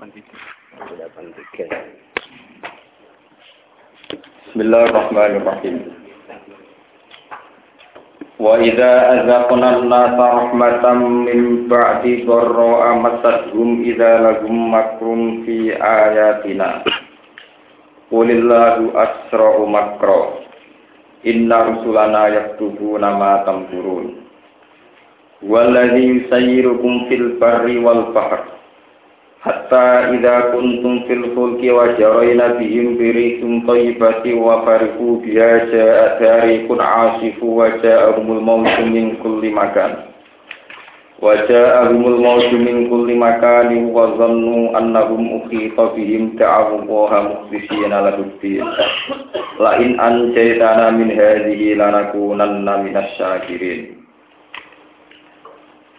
Bismillahirrahmanirrahim. Wa idza azaqna an-nasa rahmatan min ba'di dharra amassahum idza lahum makrun fi ayatina. Qulillahu asra'u makra. Inna rusulana yaktubuna ma tamkurun. Walladzi yusayyirukum fil barri wal bahr. Hatta idza kuntum fil fulki wa jarayna bihim birikum thayyibati wa farihu biha ja'a tarikun asifu wa ja'ahumul mawtu min kulli makan. Wa ja'ahumul mawtu min kulli makan wa dhannu annahum ukhita bihim ta'awu wa mukhlishina lahu din. La in anjaytana min hadhihi lanakunanna minasy syakirin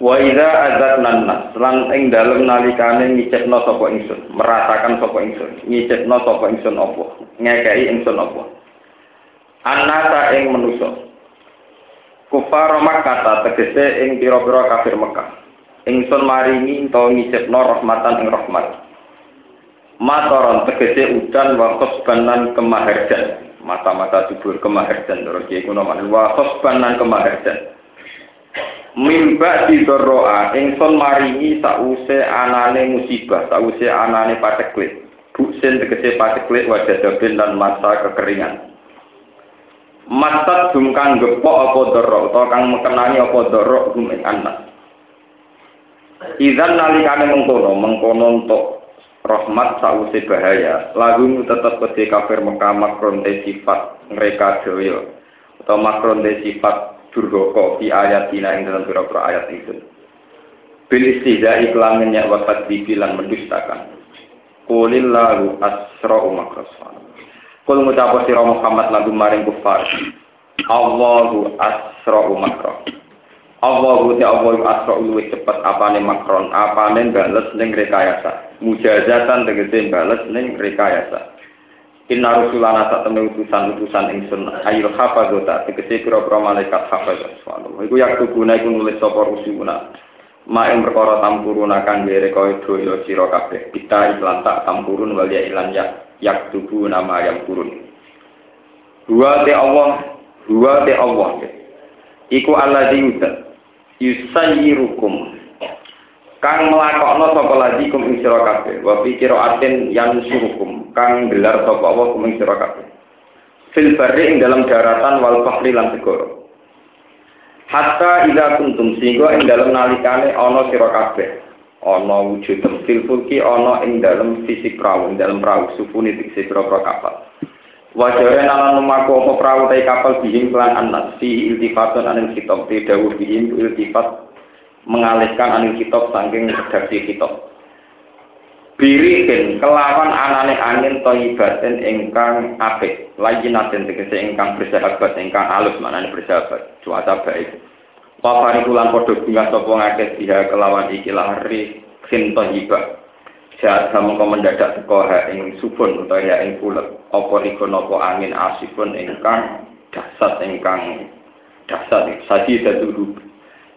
Wa idza azatna nas lan ing dalem nalikane ngicekno sapa ingsun, merasakan sapa ingsun, ngicekno sapa ingsun apa, ngekeki ingsun apa. Anata ing manusa. Kufar Makkah tegese ing pira-pira kafir Mekah. Ingsun maringi utawa ngicekno rahmatan ing rahmat. Matoron tegese udan wa khosbanan kemaharjan. Mata-mata dubur kemaharjan terus iki kuno man wa khosbanan mimba didoroa ingsun maringi sause anane musibah sause anane pateklit buksin tegese pateklit wajah dabin dan masa kekeringan Masat kang gepok apa doro utawa kang mekenani apa doro gum ing anak. Izan nalikane mengkono, mengkono untuk rahmat sause bahaya. Lagu tetap kedhe kafir Mekah makron sifat mereka doyo. Atau makron sifat durhaka fi ayatina ing dalam pira-pira ayat itu. Bil istihza'i kelamin ya wafat dibilang mendustakan. Qulillahu asra'u makraswan. Kul ngucap sira Muhammad lagu maring kufar. Allahu asra'u makra. Allahu te Allahu asra'u luwih cepet apane makron, apane bales ning rekayasa. Mujazatan tegese bales ning rekayasa. Inna rusulana sak temne utusan-utusan ingsun ayil hafadzota tegese pira-pira malaikat subhanallah. Iku yak tuguna iku nulis sapa rusuluna. Ma ing perkara tampuruna kang dere kaya doya sira kabeh. Kita iklan tak tampurun wal ya ilan yak yak tubu nama yang kurun. Dua te Allah, dua te Allah. Iku Allah diutat. Yusayyirukum kang melakokno sapa lagi kum ing sira kabeh? Wa fi qiraatin yang surukum kang gelar sapa Allah kum ing sira fil barri ing dalam daratan wal bahri lan segara. Hatta ida kuntum sehingga ing dalam nalikane ana sira kabeh. Ana wujud fil fulki ana ing dalam sisi perahu ing dalam perahu sufuni sisi perahu kapal. Wajahnya nalan lumaku apa perahu tai kapal bihim kelan anas. Si iltifatun anil kitab. Tidak bihim iltifat mengalihkan anil kitab saking redaksi kitab. Birikin kelawan anane angin toibaten ingkang apik, lagi naten tegese ingkang bersahabat, ingkang alus manane bersahabat, cuaca baik. Wafari kulan podo bunga sopo ngakes dia kelawan ikilah rizkin tohiba. Jahat mengko mendadak teko ha ing subun utawa ya ing pulet. Apa riko nopo angin asifun ingkang dasat ingkang dasat saji dadu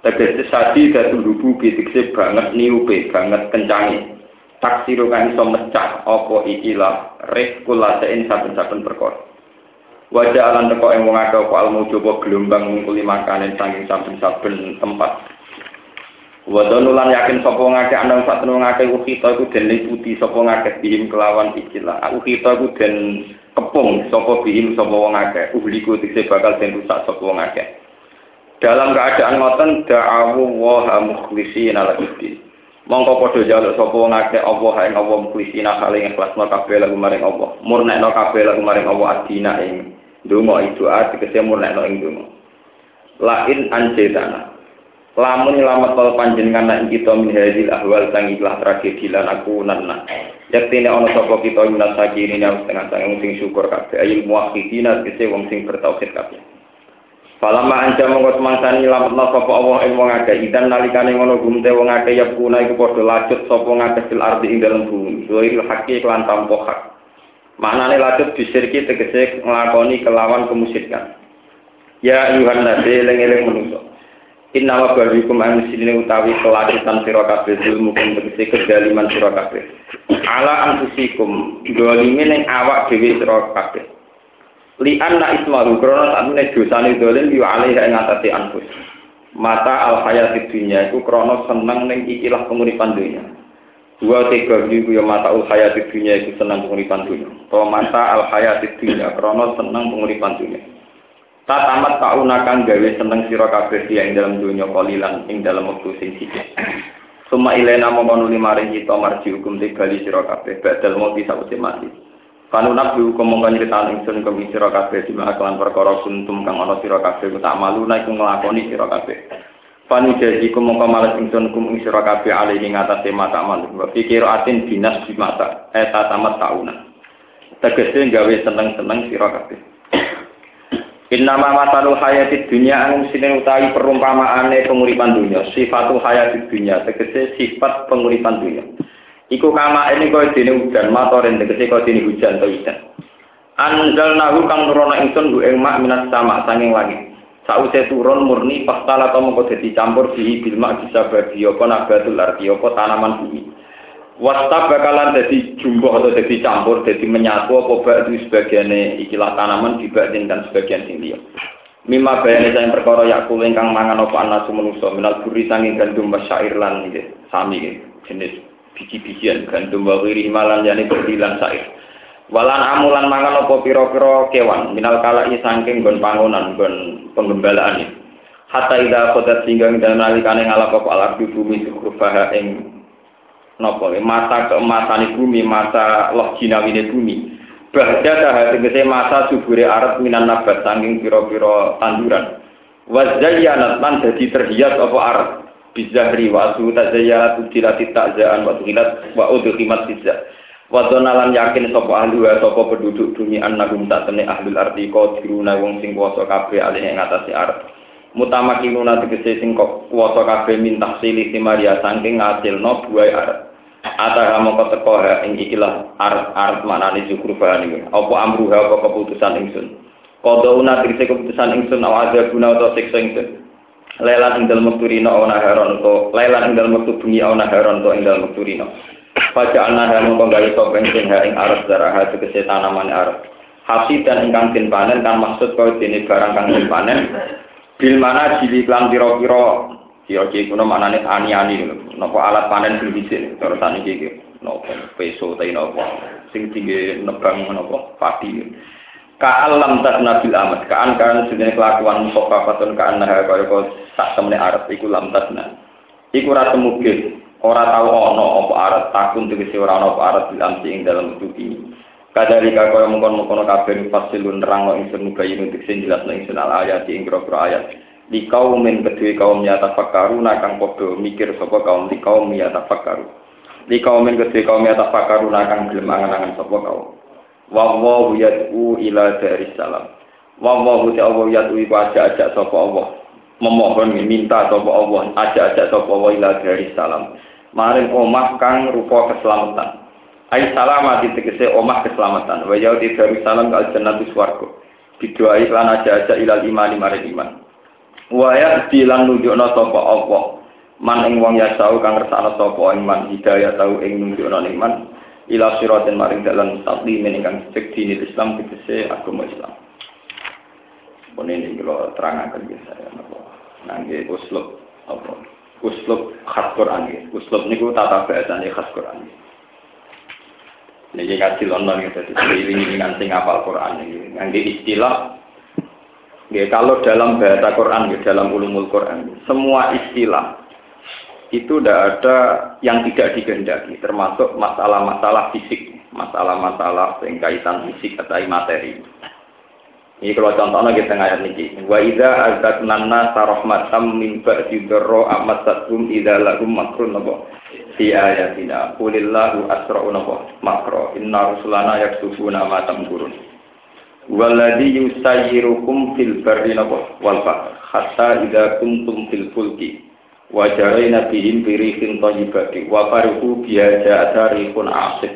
Tegese sadi dadi lubu bitikse banget niupe, banget kencangi. Taksiru kan iso mecah apa ikilah rifkulasein saben-saben perkara. Wajah alan teko ing wong akeh almu coba gelombang ngungkuli makanan saking saben-saben tempat. Wadonulan yakin sapa ngake andang sak tenung ngake ukita iku den liputi sapa ngake bihim kelawan ikilah. Ukita iku kepung sapa bihim sapa wong akeh. Uhliku tikse bakal den rusak sapa wong. Dalam keadaan ngoten da'awu wa mukhlishina lakuddin. Mongko padha jaluk sapa wong akeh Allah ing Allah mukhlishina kali ikhlasno kabeh lagu maring Allah. Murnekno kabeh lagu maring Allah adina ing donga itu tegese murnekno ing donga. Lain anjetana. Lamun nyelamat kal panjenengan nek kita min hadil ahwal sang ikhlas tragedi lan aku nanna. Yaktine ana sapa kita minat sakirin yang setengah sang sing syukur kabeh ayil muwahhidina tegese wong sing bertauhid kabeh. Falama anja mongko semangsani lametna sapa Allah ing wong akeh idan nalikane ngono gumte wong akeh ya kuna iku padha lacut sapa ngakeh fil ardi ing dalem bumi. Zuhairil haqqi kelan tampo hak. Maknane lacut disirki tegese nglakoni kelawan kemusyrikan. Ya ayuhan nabi eling-eling manusa. Inna wa barikum muslimin utawi kelakitan sira kabeh ilmukum tegese kedaliman sira kabeh. Ala anfusikum dolime ning awak dhewe sira kabeh. Li anna ismahu krana sakmene dosane dolim yu alaiha ing atase anfus. Mata al hayati dunya iku krana seneng ning ikilah penguripan dunya. Dua tiga iku ya mata al hayati dunya iku seneng penguripan dunya. To mata al hayati dunya krana seneng penguripan dunya. Tak tamat unakan gawe seneng sira ing dalam dunya kolilan ing dalam wektu sing sithik. Suma ilena mongkon nuli maring kita marji hukum bali sira kabeh badal mau bisa mati. Panunak hukum mongkon nyritan ingsun kemi sira kabeh dimak kelan perkara kuntum kang ana sira kabeh tak malu nek nglakoni sira kabeh. Jadi kum mongko males ingsun kum ing sira kabeh mata malu. Wa pikir atin dinas di mata eta tamat tauna. Tegese gawe seneng-seneng sira kabeh. Innama masalul hayati dunia anu sini utawi perumpamaane penguripan dunia. Sifatul hayati dunia tegese sifat penguripan dunia. Iku kama ini kau dini hujan, matoren tegese kau dini hujan atau hujan. Anjal nahu kang nurono ingsun bu ing minat sama sanging langit. Sause turun murni pastala atau mengko dadi campur di bilma bisa bagi apa nabatul arti apa tanaman bumi. Wasta bakalan jadi jumbo atau jadi campur, jadi menyatu apa bak itu sebagian ikilah tanaman dibandingkan sebagian sing. Mima bayane saya perkara yakul ingkang mangan apa anak manusa minal buri sanging gandum syair lan sami jenis biji-bijian gandum wa wiri malan yani berdilan syair. Walan amulan mangan apa pira-pira kewan minal kalai saking gon pangonan gon penggembalaan. Hatta ida kodat singgang dan nalikane ngalap apa alat bumi sukrufaha ing nopo masa keemasan bumi masa loh jinawine bumi bahda dah tegese masa subure arat minan nabat sanging piro-piro tanduran wazayyanat lan dadi terhias apa arat bizahri wa asu tazayyat udilati takzaan wa udhilat wa udhimat bizah wa donalan yakin sapa ahli wa sapa penduduk bumi annahum tak temne ahli arti qadiruna wong sing kuwasa kabeh alih ing atase arat mutamakinuna tegese sing kuwasa kabeh mintah silih maria saking ngasilno buai arat Atara mongko teko ing ikilah arat-arat maknane syukur bahan iki. Apa amruha apa keputusan ingsun. Kodo una tegese keputusan ingsun guna atau siksa ingsun. Lelan ing dalem wektu rino ana heron to, lelan ing dalem wektu bengi ana heron to ing dalem wektu rino. Paja ana heron mongko gawe sapa ingsun ha ing arat darah tegese tanaman arat. Hasil dan ingkang den panen kan maksud kau dene barang kang den panen. Bil mana jili klan pira-pira Kira-kira kuno mana nih ani-ani nopo alat panen sing dhisik terus saniki iki nopo peso ta nopo sing tinggi nebang nopo padi. Ka alam tak nabil amat. Kaan kan sejenis kelakuan sofa patun ka anah kaya tak temene arep iku lam tasna. Iku ora temugih ora tau ana apa arep takun tegese ora ana apa arep bilam ing dalam ini. Kadari kaya mungkon-mungkon kabeh fasilun nerangno ingsun mubayin untuk sing jelas ingsun al ayat ing grogro ayat. Di kaum yang kedua kaum nyata fakaru nakang podo mikir sopo kaum di kaum nyata fakaru di kaum yang kedua kaum nyata fakaru nakang gelem angan-angan sopo kaum wawahu yad'u ila dari salam. Wawahu ta'awu yad'u iku aja-aja sopo Allah. Memohon minta sopo Allah aja-aja sopo Allah ila dari salam. Maring omah kang rupa keselamatan. Ai salamat ditegese omah keselamatan. Wa yaudi dari salam ke al-jannatu swarga. Bidoai lan aja-aja ilal iman maring iman. Waya dilan nunjukna sapa apa. Man ing wong ya tau kang ngersakno sapa ing man hidayah tau ing nunjukna ning man ila siratin maring dalan mustaqim ingkang cek dini Islam tegese agama Islam. Pun ini kalau terangkan ya saya napa. Nangge uslub apa? Uslub khas Quran ya. Uslub niku tata bahasane khas Quran. Niki kasih lonon gitu, jadi ini sing ngapal Quran ini. Nangge istilah Ya, kalau dalam bahasa Quran, ya, dalam ulumul Quran, semua istilah itu tidak ada yang tidak dikehendaki, termasuk masalah-masalah fisik, masalah-masalah yang kaitan fisik atau materi. Ini kalau contohnya kita ngayat ini. Wa idza azatnanna sarahmatam min ba'di dharra amasatum idza lahum makrun nabo. Fi ayatina qulillahu asra'u nabo makro. Inna rusulana yaksufuna ma tamkurun. Waladi yusayyirukum fil barri wal bahr hatta idza kuntum fil fulki wa jarayna bihim bi rihin thayyibati wa farihu biya ja'ata rihun asif.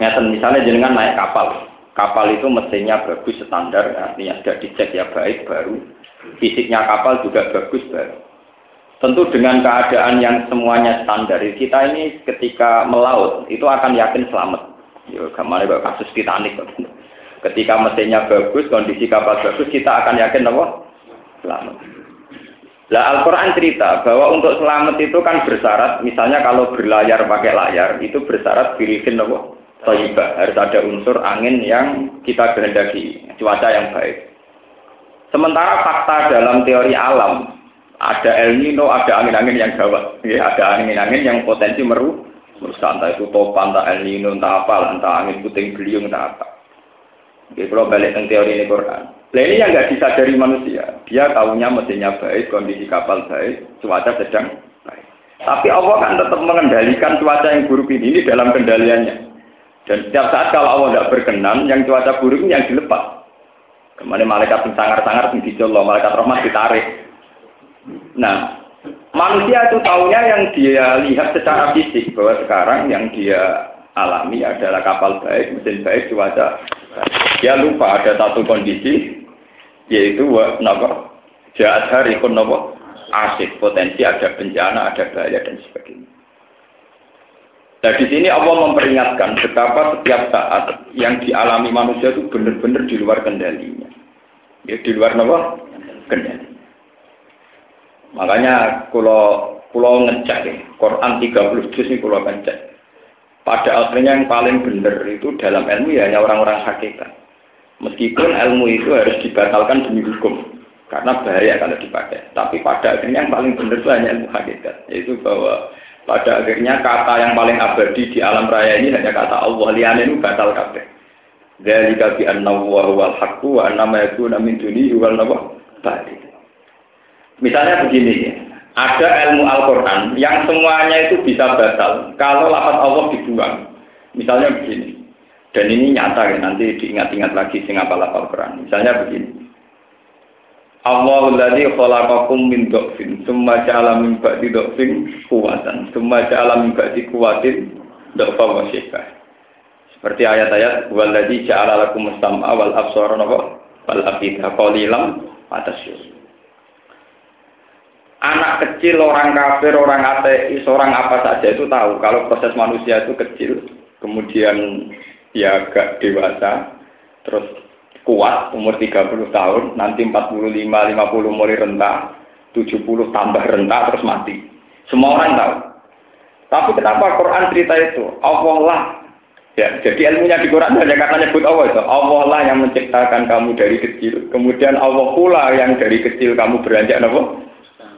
Ngeten misalnya jenengan naik kapal. kapal itu mesinnya bagus standar, artinya sudah dicek ya baik baru. Fisiknya kapal juga bagus baru. Tentu dengan keadaan yang semuanya standar, kita ini ketika melaut itu akan yakin selamat. Ya, kemarin kasus Titanic. Ketika mesinnya bagus, kondisi kapal bagus, kita akan yakin apa? Selamat. Lah Al-Quran cerita bahwa untuk selamat itu kan bersyarat, misalnya kalau berlayar pakai layar, itu bersyarat birikin apa? Toyibah. Harus ada unsur angin yang kita kehendaki, cuaca yang baik. Sementara fakta dalam teori alam, ada El Nino, ada angin-angin yang gawat. Ya, ada angin-angin yang potensi meru, merusak. Entah itu topan, entah El Nino, entah apa, entah angin puting beliung, entah apa. Jadi kalau balik ke teori ini Quran. Nah ini yang nggak disadari manusia. Dia tahunya mesinnya baik, kondisi kapal baik, cuaca sedang baik. Tapi Allah kan tetap mengendalikan cuaca yang buruk ini, ini dalam kendaliannya. Dan setiap saat kalau Allah tidak berkenan, yang cuaca buruk ini yang dilepas. Kemarin malaikat sangar-sangar di Allah, malaikat rahmat ditarik. Nah, manusia itu tahunya yang dia lihat secara fisik bahwa sekarang yang dia alami adalah kapal baik, mesin baik, cuaca. Dia lupa ada satu kondisi yaitu napa jahat hari pun napa asik potensi ada bencana, ada bahaya dan sebagainya. Nah di sini Allah memperingatkan betapa setiap saat yang dialami manusia itu benar-benar di luar kendalinya. Ya, di luar apa? Kendali. Makanya kalau pulau ngecek, ya, Quran 30 juz ini pulau ngecek. Pada akhirnya yang paling benar itu dalam ilmu ya hanya orang-orang hakikat. Meskipun ilmu itu harus dibatalkan demi hukum, karena bahaya kalau dipakai. Tapi pada akhirnya yang paling benar itu hanya ilmu hakikat, yaitu bahwa pada akhirnya kata yang paling abadi di alam raya ini hanya kata Allah liane itu batal kabeh. Dzalika bi anna wa huwal haqqu wa anna ma yakuna min dunihi wal Misalnya begini ada ilmu Al-Qur'an yang semuanya itu bisa batal kalau lafaz Allah dibuang. Misalnya begini. Dan ini nyata ya, nanti diingat-ingat lagi sing apa lafaz Al-Qur'an. Misalnya begini. Allahu ladzi khalaqakum min dhafin, tsumma ja'ala min ba'di dhafin quwwatan, tsumma ja'ala min ba'di quwwatin dhafa wa. Seperti ayat-ayat waladzi ja'ala lakum sam'a wal absara wal afida qalilan atasyur. Anak kecil, orang kafir, orang ateis, orang apa saja itu tahu kalau proses manusia itu kecil, kemudian ya agak dewasa, terus kuat umur 30 tahun, nanti 45, 50 mulai rentah, 70 tambah rentah terus mati. Semua orang tahu. Tapi kenapa Quran cerita itu? Allah lah Ya, jadi ilmunya di Quran hanya karena nyebut Allah itu. Allah lah yang menciptakan kamu dari kecil. Kemudian Allah pula yang dari kecil kamu beranjak apa?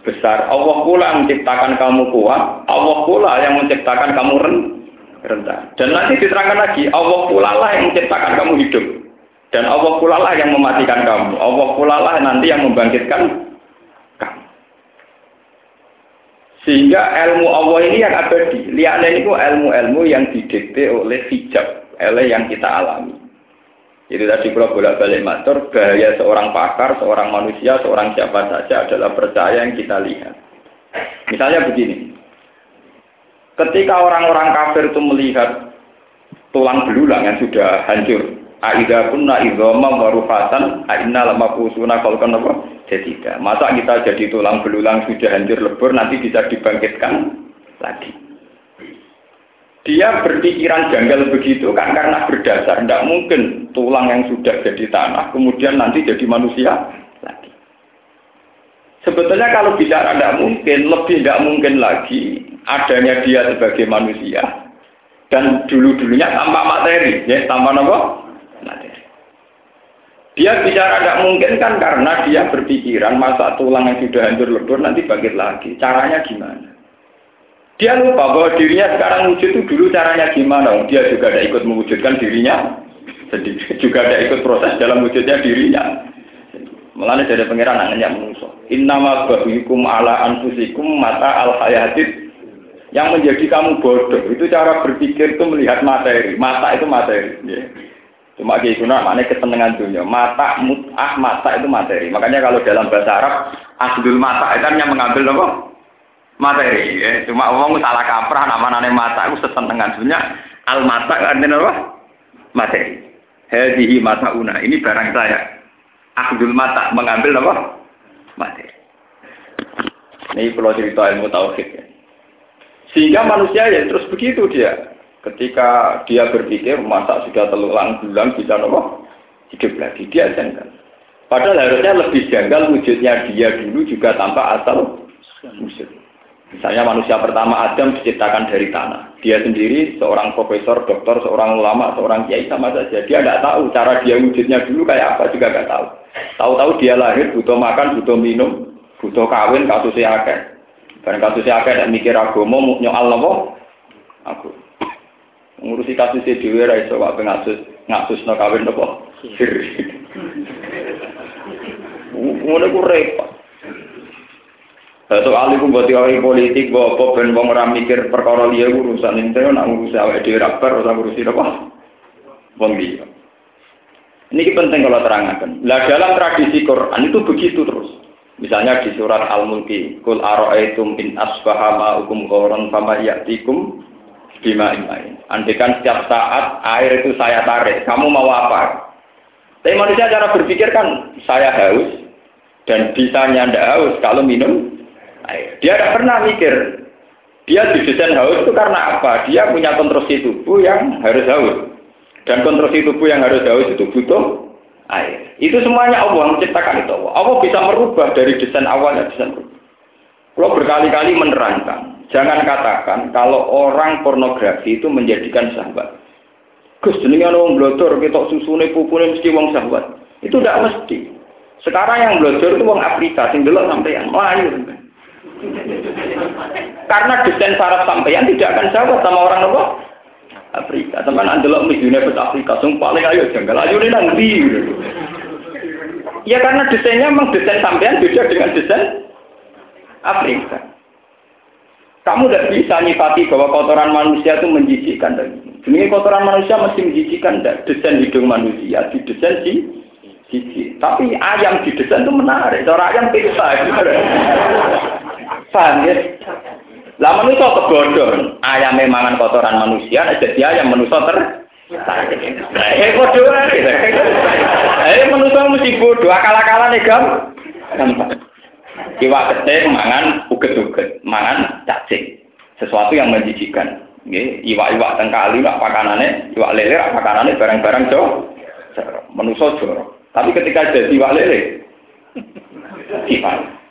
Besar. Allah pula menciptakan kamu kuat. Allah pula yang menciptakan kamu rendah. Dan nanti diterangkan lagi, Allah pula lah yang menciptakan kamu hidup. Dan Allah pula lah yang mematikan kamu. Allah pula lah nanti yang membangkitkan Sehingga ilmu Allah ini yang abadi. Lihatlah ini ilmu-ilmu yang didikte oleh hijab, oleh yang kita alami. Jadi tadi kalau bolak-balik matur, bahaya seorang pakar, seorang manusia, seorang siapa saja adalah percaya yang kita lihat. Misalnya begini, ketika orang-orang kafir itu melihat tulang belulang yang sudah hancur, Aida kunna idhoma warufatan aina lama kusuna kalkan apa? Jadida. Masa kita jadi tulang belulang sudah hancur lebur nanti bisa dibangkitkan lagi. Dia berpikiran janggal begitu kan karena berdasar. Tidak mungkin tulang yang sudah jadi tanah kemudian nanti jadi manusia lagi. Sebetulnya kalau bicara tidak mungkin, lebih tidak mungkin lagi adanya dia sebagai manusia dan dulu-dulunya tanpa materi, ya tanpa apa? Dia bicara tidak mungkin kan karena dia berpikiran masa tulang yang sudah hancur lebur nanti bangkit lagi. Caranya gimana? Dia lupa bahwa dirinya sekarang wujud itu dulu caranya gimana. Dia juga ada ikut mewujudkan dirinya. Juga ada ikut proses dalam wujudnya dirinya. Mulanya dari pengiran anaknya manusia. Innama bahukum ala anfusikum mata al hayatid yang menjadi kamu bodoh itu cara berpikir itu melihat materi mata itu materi ya. Cuma kayak guna mana kesenangan dunia. Mata mutah mata itu materi. Makanya kalau dalam bahasa Arab asdul mata itu hanya mengambil apa? Materi. Ya. Cuma ngomong salah kaprah nama nane mata itu sesenengan dunia. Al mata artinya apa? Materi. Hadihi una. Ini barang saya. Akhdul mata mengambil apa? Materi. Ini perlu cerita ilmu tauhid ya. Sehingga manusia ya terus begitu dia. Ketika dia berpikir masa sudah telulang bulan bisa nopo hidup lagi dia janggal. Padahal harusnya lebih janggal wujudnya dia dulu juga tanpa asal usul. Misalnya manusia pertama Adam diciptakan dari tanah. Dia sendiri seorang profesor, dokter, seorang ulama, seorang kiai sama saja. Dia tidak tahu cara dia wujudnya dulu kayak apa juga nggak tahu. Tahu-tahu dia lahir butuh makan, butuh minum, butuh kawin, kasusnya akeh. Barang kasusnya akeh dan mikir agama, nyoal nopo? Aku. Ngurusi kasusnya dewe ra iso kok ngasus ngasus no kawin nopo? Ngono ku repot. Satu kali ku buat teori politik, buat apa ben wong ora mikir perkara liya urusan ente nak ngurusi awake dhewe ra bar ora ngurusi apa? Wong liya. Ini penting kalau terangkan. Lah dalam tradisi Quran itu begitu terus. Misalnya di surat Al-Mulki, Kul aro'aitum in asbaha ma'ukum ghoron fama ya'tikum bima imain. Andikan setiap saat air itu saya tarik, kamu mau apa? Tapi manusia cara berpikir kan, saya haus, dan bisanya ndak haus kalau minum air. Dia tidak pernah mikir. Dia didesain haus itu karena apa? Dia punya konstruksi tubuh yang harus haus. Dan konstruksi tubuh yang harus haus itu butuh air. Itu semuanya Allah menciptakan itu. Allah bisa merubah dari desain awalnya desain berubah. Kalau berkali-kali menerangkan, jangan katakan kalau orang pornografi itu menjadikan sahabat. Gus jenenge wong blodor ketok susune pupune mesti wong sahabat. Itu tidak mesti. Sekarang yang blodor itu wong Afrika sing sampai yang Melayu. Karena desain saraf sampeyan tidak akan sahabat sama orang apa? Afrika. Sampai nanti lo Miss Afrika, sing paling ayo janggal ayo ini nanti. Ya karena desainnya memang desain sampean beda dengan desain Afrika. Kamu tidak bisa nyifati bahwa kotoran manusia itu menjijikkan. Demi kotoran manusia mesti menjijikkan. Desain hidung manusia di jijik. Tapi ayam didesain itu menarik. Cara ayam pizza. Paham ya? Lah manusia kebodohan. Ayam memangan kotoran manusia, jadi ayam manusia ter Eh bodoh Eh manusia mesti bodoh, akal-akalan gam. Iwak ketik mangan uget-uget, mangan cacing. Sesuatu yang menjijikan. iwak-iwak tengkali, iwak pakanane, iwak lele, pakanane barang-barang jauh. Manusia jorok. Tapi ketika jadi iwak lele, sifat.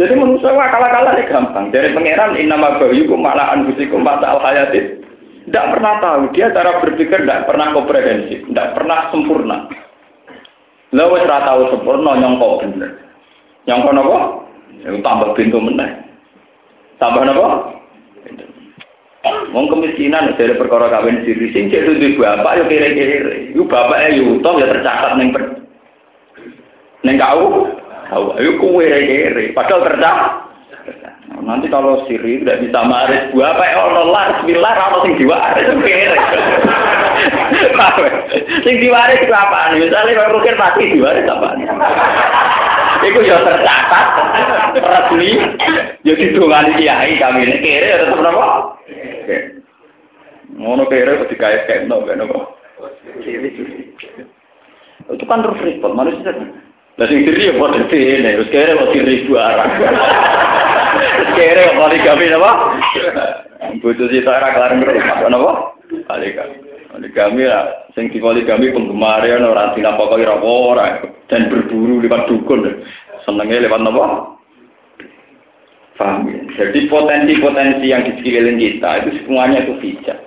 Jadi menurut saya akal-akalan gampang. Dari pangeran innama bahyukum malah anfusikum mata al hayatin. Tidak pernah tahu. Dia cara berpikir tidak pernah komprehensif. Tidak pernah sempurna. Lalu wis tahu sempurna nyongko bener. Nyongko nopo? Ya, tambah pintu meneh. Tambah nopo? Wong kemiskinan dari perkara kawin siri sing cek duwe bapak yo kere-kere. Yo bapake yo utang ya tercatat ning ning kau tahu. Ayo kue kere padahal kerja nanti kalau siri tidak bisa maris gua apa Allah laris bilar apa sing diwaris kere. Sing diwaris itu apa? Misalnya kalau rukir pasti diwaris apa? Iku ya tercatat resmi, ya didongani kiai kami. Ini kere ya tetap apa? Ngono kere dikait kayak no, Itu kan terus repot manusia. Lah sing diri ya padha dene, wis kere kok diri arah. Kere kok poligami napa? Bojo sita ora kelar ngerti napa? Poligami. Poligami ya sing di poligami penggemar ya ora dinapa kok ora dan berburu lewat dukun. Senenge lewat napa? Paham ya? Jadi potensi-potensi yang di sekeliling kita itu semuanya itu hijab.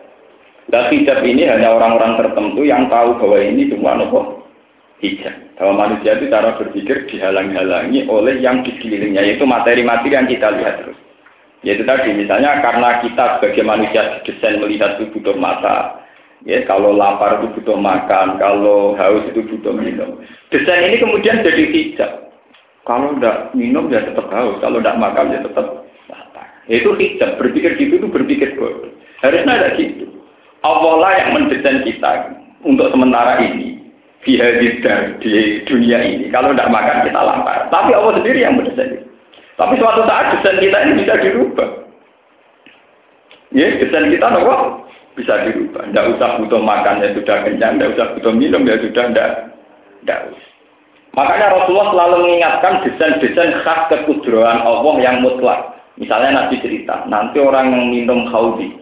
Dan hijab ini hanya orang-orang tertentu yang tahu bahwa ini cuma nopo hijab. Bahwa manusia itu cara berpikir dihalang-halangi oleh yang di sekelilingnya, yaitu materi-materi yang kita lihat terus. Yaitu tadi, misalnya karena kita sebagai manusia didesain melihat itu butuh mata, ya kalau lapar itu butuh makan, kalau haus itu butuh minum. Desain ini kemudian jadi hijab. Kalau tidak minum ya tetap haus, kalau tidak makan ya tetap lapar. Itu hijab, berpikir gitu itu berpikir bodoh. Harusnya ada gitu. Allah lah yang mendesain kita untuk sementara ini bihadidar di dunia ini. Kalau tidak makan kita lapar. Tapi Allah sendiri yang mendesain. Tapi suatu saat desain kita ini bisa dirubah. Ya, desain kita nopo bisa dirubah. Tidak usah butuh makan ya sudah kenyang, tidak usah butuh minum ya sudah tidak tidak usah. Makanya Rasulullah selalu mengingatkan desain-desain khas kekudroan Allah yang mutlak. Misalnya Nabi cerita, nanti orang yang minum khawdi,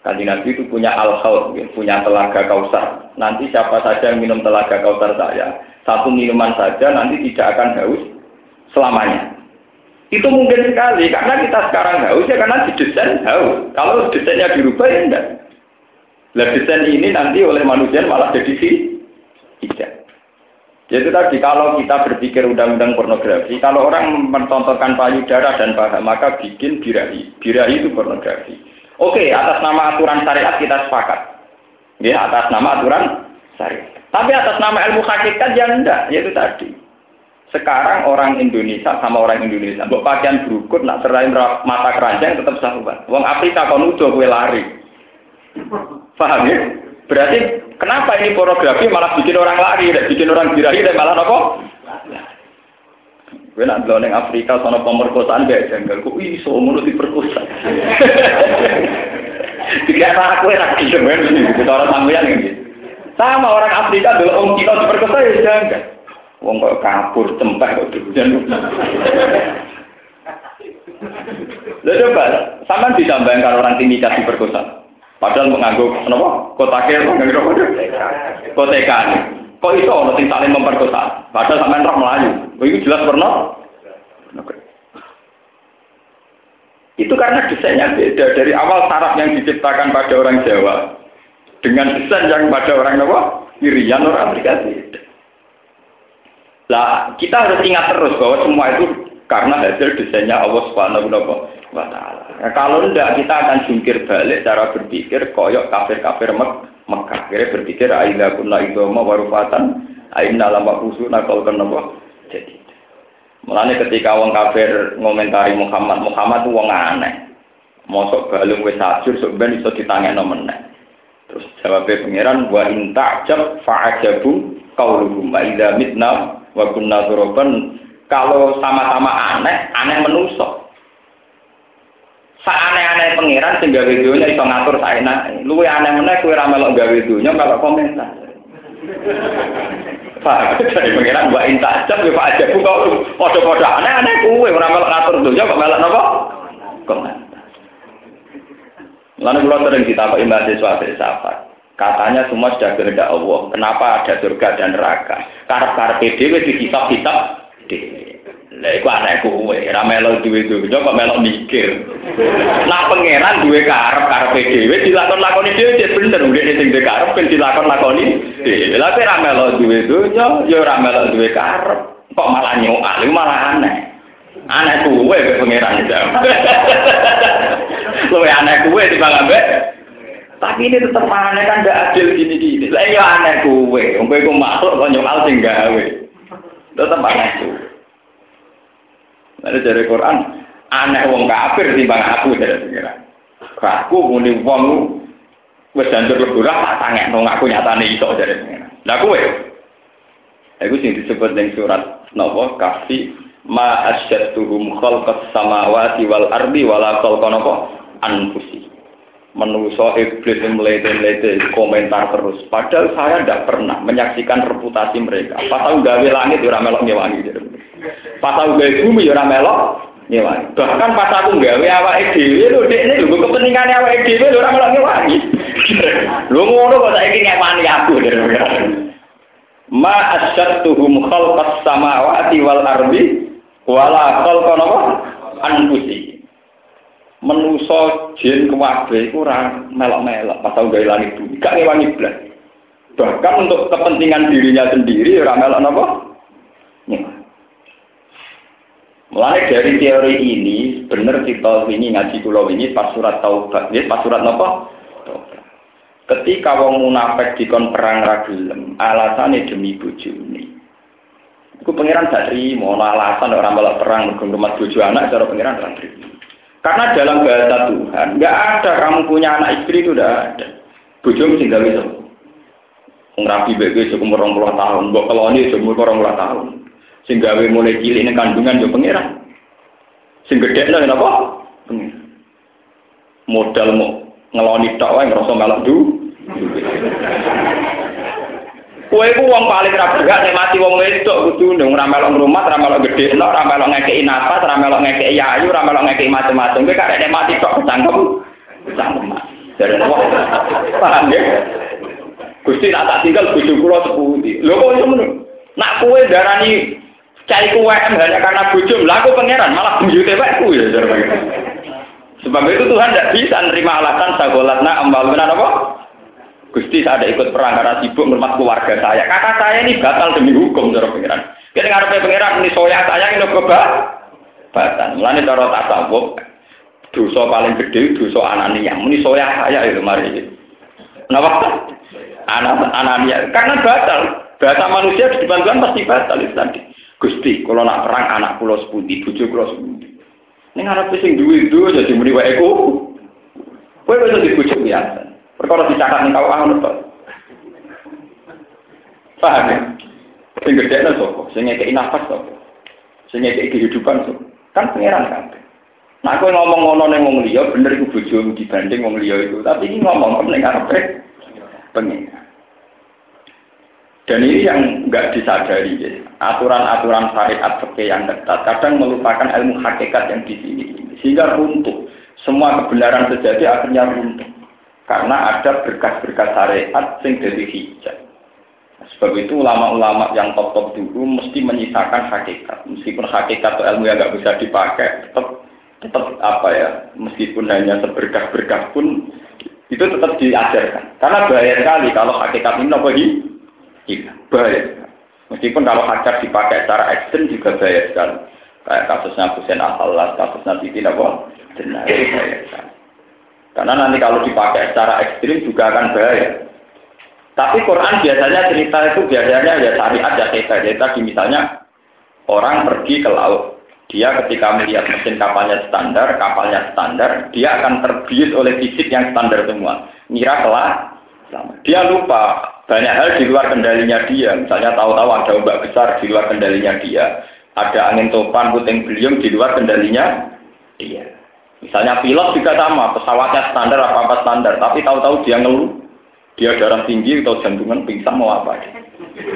Kanji Nabi itu punya al khawd, punya telaga kausar. Nanti siapa saja yang minum telaga kausar saya, satu minuman saja nanti tidak akan haus selamanya. Itu mungkin sekali, karena kita sekarang haus ya karena didesain haus. Kalau desainnya dirubah ya enggak. Lah desain ini nanti oleh manusia malah jadi tidak. Jadi tadi kalau kita berpikir undang-undang pornografi, kalau orang mencontohkan payudara dan paha, maka bikin birahi. Birahi itu pornografi. Oke, atas nama aturan syariat kita sepakat. Ya, atas nama aturan syariat. Tapi atas nama ilmu hakikat ya enggak, yaitu tadi. Sekarang orang Indonesia sama orang Indonesia, buat pakaian berukut, nak serahin mata keranjang tetap sahabat. Wong Afrika kon udah gue lari. Paham ya? Berarti kenapa ini pornografi malah bikin orang lari, dan bikin orang birahi dan malah apa? Gue nak yang Afrika sana pemerkosaan gak jengkel, kok iso mulut diperkosa. Tiga aku enak gitu, kita orang sampeyan gitu. Sama orang Afrika dulu orang kita diperkosa ya jengkel. Wong kok kapur cempeh kok hujan. Lalu coba, sama ditambahkan orang timika diperkosa. Padahal mengangguk kenapa? Kotaknya mengangguk apa? Kotekan. Kok itu orang sing saling memperkosa? Padahal sampean roh melayu. Itu jelas pernah. Itu karena desainnya beda dari awal saraf yang diciptakan pada orang Jawa dengan desain yang pada orang Jawa Irian orang Afrika beda. Lah kita harus ingat terus bahwa semua itu karena hasil desainnya Allah Subhanahu wa taala. Nah, kalau tidak kita akan jungkir balik cara berpikir koyok kafir-kafir Mek Mekah. Kira berpikir aina kunna idoma warufatan aina lama kusuna kalau kenapa jadi. Mulanya ketika wong kafir ngomentari Muhammad, Muhammad itu wong aneh. Mosok balung wis sajur sok ben iso ditangekno meneh. Terus jawabnya pangeran wa in ta'jab fa'ajabu qauluhum wa idza mitna wa kunna turaban kalau sama-sama aneh, aneh menusuk. Saaneh-aneh pangeran sing gawe dunya iso ngatur saenak. Luwe aneh meneh kowe ra melok gawe dunya kalau komentar. Pak, dari pangeran mbak inta jam ya Pak aja buka lu. Padha-padha aneh-aneh kowe ora melok ngatur dunya kok melok napa? Komentar. Lalu kalau sering ditakuti mahasiswa filsafat, katanya semua sudah kehendak Allah. Kenapa ada surga dan neraka? Karena PDW di kitab-kitab Lah iku aneh kowe, ora melok duwe dunya kok melok mikir. Lah pangeran duwe karep karepe dhewe dilakon-lakoni dhewe cek bener ndek sing duwe karep ben dilakon-lakoni. Lah ora melok duwe dunya, ya ora melok duwe karep. Kok malah nyokal, malah aneh. Aneh kowe ke pangeran itu. Luwe aneh kowe timbang ambek tapi ini tetap aneh kan gak adil gini-gini. Lah ya aneh kowe, kowe makhluk kok nyokal sing gawe. Tetap aneh kowe. Ada dari Quran, aneh wong kafir timbang aku dari pengiran. Aku muni wong wis janjur leburan tak nang aku nyatane iso dari pengiran. Lah kowe Iku sing disebut ning surat napa kafi ma asyadtuhum khalqas samawati wal ardi wala khalqa napa anfusi. Menuso iblis yang melete-lete komentar terus. Padahal saya tidak pernah menyaksikan reputasi mereka. Pas tahu gawe langit, ya melok ngewangi. Pas aku gawe bumi ya ora melok nyewangi. Bahkan pas aku gawe awake dhewe lho dekne lho kepentingane awake dhewe lho ora melok nyewangi. Lho ngono kok saiki nyewangi aku. Ma asyattuhum khalqas samawati wal ardi wala khalqa napa anfusi. Menuso jin kuwabe iku ora melok-melok pas aku gawe langit bumi. Gak nyewangi blas. Bahkan untuk kepentingan dirinya sendiri ora melok napa? Nyewangi. Mulai dari teori ini, benar kita ini ngaji pulau ini pas surat taubat, ya pas surat apa? Ketika wong munafik dikon perang ragilem, alasannya demi bojone. Iku pangeran gak terima, alasan orang malah perang rumah bojo anak, cara pangeran gak. Karena dalam bahasa Tuhan, nggak ada kamu punya anak istri itu udah ada. Bojo mesti gak bisa. Ngrapi bebe seumur 20 tahun, mbok keloni seumur 20 tahun. Sing gawe mulai cilik ini kandungan yo pangeran. Sing gede nang napa? Modal mau ngeloni tok wae ngrasa melok du. Kowe ku wong paling ra berhak nek mati wong wedok kudu ndung ora melok ngrumat, ora melok gedhe, ora melok ngekeki nafas, ora melok ngekeki ayu, ora melok ngekeki macam-macam. Kowe karek nek mati tok cangkem. Cangkem. Dari wong. Paham ya? Gusti tak tinggal bojo kula sepundi. Lho kok ngono? Nak kowe darani cari kuwem hanya karena bojo, lah aku pangeran malah bujute wekku ya. Sebab itu Tuhan tidak bisa nerima alasan sagolatna ambaluna apa? Gusti saya ada ikut perang karena sibuk mermat keluarga saya. Kakak saya ini batal demi hukum cara pangeran. Kita ngarepe pangeran ini soya saya ini keba batan. Mulane cara tasawuf dosa paling gede dosa anania. Ini soya saya itu mari. Kenapa? Anak anania karena batal. Bahasa manusia di depan Tuhan pasti batal itu tadi. Gusti, kalau nak perang anak pulau sepundi, bujuk pulau sepundi. Ini ngarepe sing duwe itu jadi muni wae ku. Kowe wis dibujuk biasa. Perkara dicatat ning kawah ngono to. Paham ya? Sing gedekno sapa? Sing ngekeki nafas sapa? Sing ngekeki kehidupan sapa? Kan pangeran kan. Nah, aku ngomong ngono ning wong liya bener iku bojomu dibanding wong liya itu. Tapi ini ngomong ning ngarepe pengen. Dan ini yang nggak disadari, ya. aturan-aturan syariat fikih yang ketat kadang melupakan ilmu hakikat yang di sini, sehingga runtuh. Semua kebenaran terjadi akhirnya runtuh karena ada berkas-berkas syariat yang dari hijab. Sebab itu ulama-ulama yang top-top dulu mesti menyisakan hakikat. Meskipun hakikat atau ilmu yang nggak bisa dipakai, tetap tetap apa ya, meskipun hanya seberkas-berkas pun itu tetap diajarkan. Karena bahaya sekali kalau hakikat ini apa hilang. Bahaya. Meskipun kalau hajar dipakai secara ekstrim juga bahaya sekali. Kayak kasusnya Hussein Al-Halas, kasusnya Siti Nabo, benar bahaya sekali. Karena nanti kalau dipakai secara ekstrim juga akan bahaya. Tapi Quran biasanya cerita itu biasanya ya syariat ya. Jadi tadi misalnya orang pergi ke laut. Dia ketika melihat mesin kapalnya standar, kapalnya standar, dia akan terbius oleh fisik yang standar semua. Ngira kelas, dia lupa banyak hal di luar kendalinya dia. Misalnya tahu-tahu ada ombak besar di luar kendalinya dia. Ada angin topan, puting beliung di luar kendalinya dia. Misalnya pilot juga sama, pesawatnya standar apa-apa standar. Tapi tahu-tahu dia ngeluh. Dia darah tinggi atau jantungan pingsan mau apa.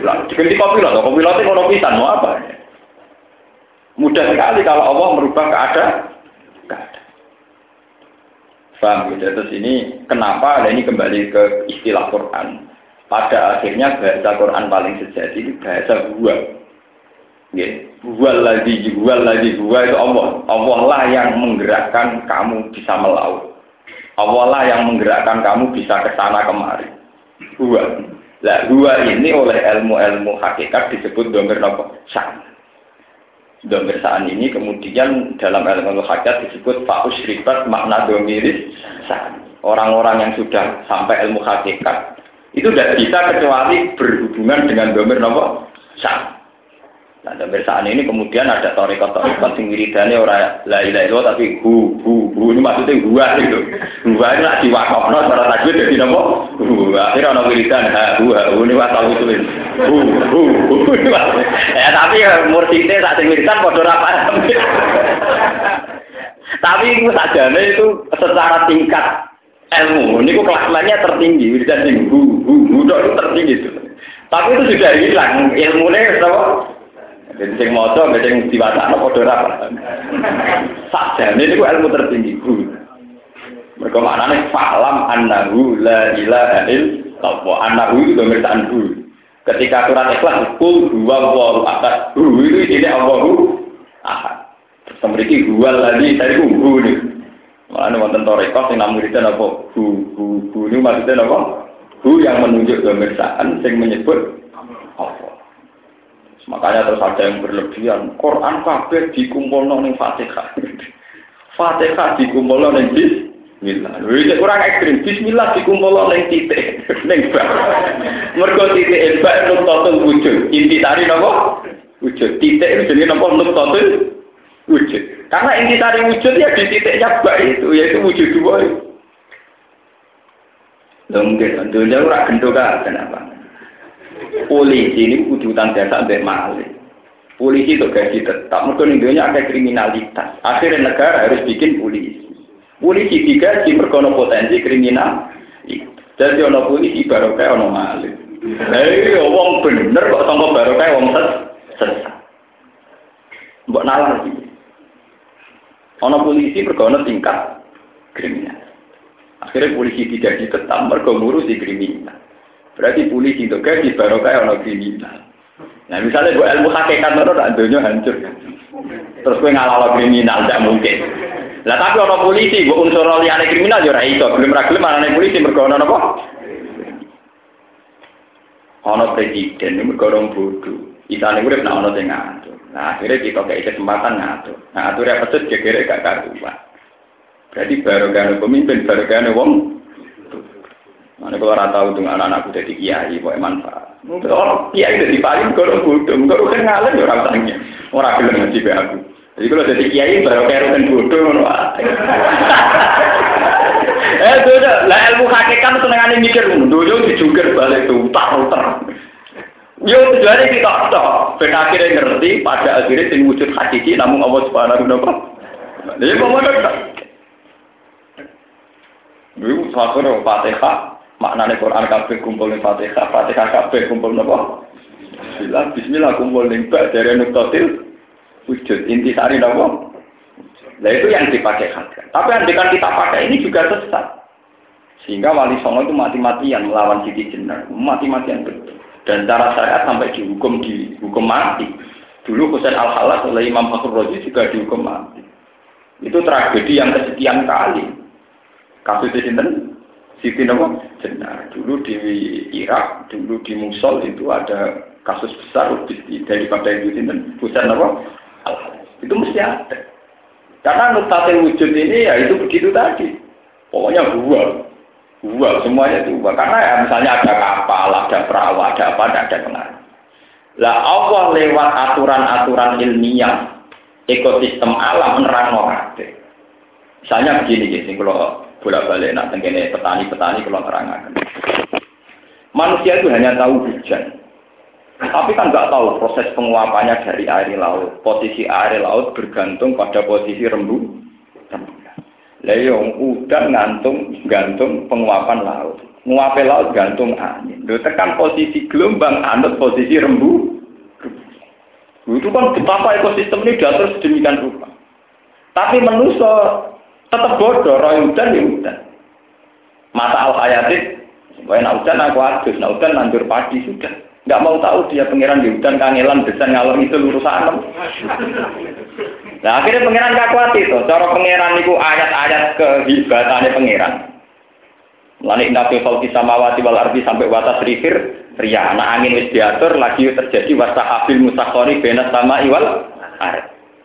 Lah, diganti pilot, kok pilotnya kalau pingsan mau apa. Mudah sekali kalau Allah merubah keadaan. keadaan. Faham gitu. Terus ini kenapa nah ini kembali ke istilah Quran pada akhirnya bahasa Quran paling sejati itu bahasa gua. Ya, gua lagi, gua lagi, gua itu Allah. Allah lah yang menggerakkan kamu bisa melaut. Allah lah yang menggerakkan kamu bisa ke sana kemari. Gua. Lah gua ini oleh ilmu-ilmu hakikat disebut domir nopo sa'an. Domir sa'an ini kemudian dalam ilmu hakikat disebut fa'us ribat makna domiris sa'an. Orang-orang yang sudah sampai ilmu hakikat itu tidak bisa kecuali berhubungan dengan domir nopo sah. Nah, domir sah ini kemudian ada torikot-torikot sing wiridane ora la ilaha illallah tapi hu hu hu ini maksudnya gua itu. Gua ini lah diwakofno cara tajwid jadi nopo? Hu. Akhirnya ono wiridan ha hu ha hu ini wasal itu. Hu hu hu. Ya tapi murtite sak sing wiridan padha ora paham. Tapi itu sajane itu secara tingkat ilmu. Ini kok kelasnya tertinggi, wiridan sing hu hu hu itu tertinggi. Tapi itu sudah hilang ilmunya apa? Jadi sing mbek sing diwacana padha ora paham. Sakjane niku ilmu tertinggi hu. Mereka maknanya falam annahu la ilaha illallah. Annahu itu pemeriksaan hu. Ketika surat ikhlas, kul dua waru akad. Hu itu tidak Allahu. Terus memiliki dua lagi, saya hu nih. Mana wonten toreko sing namung itu apa? Hu hu hu ini maksudnya apa? Hu yang menunjuk pemeriksaan sing menyebut apa? Makanya terus ada yang berlebihan. Quran kabeh dikumpulno ning Fatihah. Fatihah dikumpulno ning Bismillah. Lha kurang ekstrim. Bismillah dikumpulno ning titik ning bab. Mergo titik bab nuktatul wujud. Inti tari napa? Wujud. Titik jenenge napa nuktatul wujud. Karena inti tari wujud ya di titiknya bak itu, yaitu wujud dua itu. Mungkin, tentunya ora gendok kenapa? Polisi ini utang jasa sampai maling. Polisi itu gaji tetap, mungkin intinya ada kriminalitas. Akhirnya negara harus bikin polisi. Polisi digaji mergono potensi kriminal. Jadi ono polisi baru kayak ono maling. Hei, wong bener kok sangka baru kayak wong ses sesat. Mbok nalar iki. Ono polisi mergono tingkat kriminal. Akhirnya polisi tidak ditetap mergo ngurusi kriminal. Berarti polisi itu gaji baru kayak ono kriminal. Nah misalnya gue ilmu hakikat itu tak dunia hancur. Terus gue ngalah kriminal, tidak mungkin. Lah tapi orang polisi, gue unsur liane kriminal ya ora iso. Belum ra gelem anane polisi mergo ana napa? Ana presiden mergo bodoh. Isane urip nek ana sing ngatur. Nah akhirnya kita kayak kesempatan ngatur. Nah aturnya pecut kira gak karuan. Berarti baru kan pemimpin, baru kan wong. Mana kalau rata dengan anak-anakku jadi kiai, boleh manfaat. Mungkin orang kiai jadi paling kalau bodoh, kalau kan ngalir orang tanya, orang bilang ngaji aku. Jadi kalau jadi kiai baru kayak rugen bodoh, eh tuh lah ilmu hakikat senengannya mikir, dulu dijungkir balik tuh, tak. Yo tujuannya kita tok, ben akhirnya ngerti, pada akhirnya sing wujud hakiki namun Allah Subhanahu wa taala. Jadi mau mana Dulu satu Fatihah, maknanya Quran kabeh kumpul ning Fatihah, Fatihah kabeh kumpul napa? Bismillah, bismillah kumpul ning bak dari nuktatil wujud inti sari nopo nah itu yang dipakai hati tapi andikan kita pakai ini juga sesat. Sehingga wali songo itu mati-matian melawan Siti Jenar mati-matian betul dan cara saya sampai dihukum dihukum mati dulu Husain al halas oleh Imam Fakhr Razi juga dihukum mati itu tragedi yang kesekian kali kasus di sini Siti Nopo Jenar dulu di Irak dulu di Musul itu ada kasus besar daripada itu sinten Husain Nopo itu mesti ada. Karena nuktatil wujud ini ya itu begitu tadi. Pokoknya dua. Dua, semuanya dua. Karena ya misalnya ada kapal, ada perahu, ada apa, ada, ada pengaruh. Lah Allah lewat aturan-aturan ilmiah, ekosistem alam menerang orang. Misalnya begini, gitu, kalau bolak-balik nak tenggene petani-petani kalau terangkan. Manusia itu hanya tahu hujan. Tapi kan nggak tahu proses penguapannya dari air laut. Posisi air laut bergantung pada posisi rembu. Leong udan ngantung gantung penguapan laut. Nguape laut gantung angin. Lo tekan posisi gelombang anut posisi rembu. Itu kan betapa ekosistem ini diatur sedemikian rupa. Tapi manusia tetap bodoh, roy udan ya udan. Mata al hayatit, nak udan aku adus, nak udan nandur padi sudah. Nggak mau tahu dia pangeran di hutan kangelan desain ngalor itu lurus Nah akhirnya pangeran kakuati itu. Cara pangeran itu ayat-ayat kehebatannya pangeran. Lalu indah fil samawati wal ardi sampai watas rifir ria. Nah angin wis diatur lagi terjadi wasa habil musakhori benas sama iwal.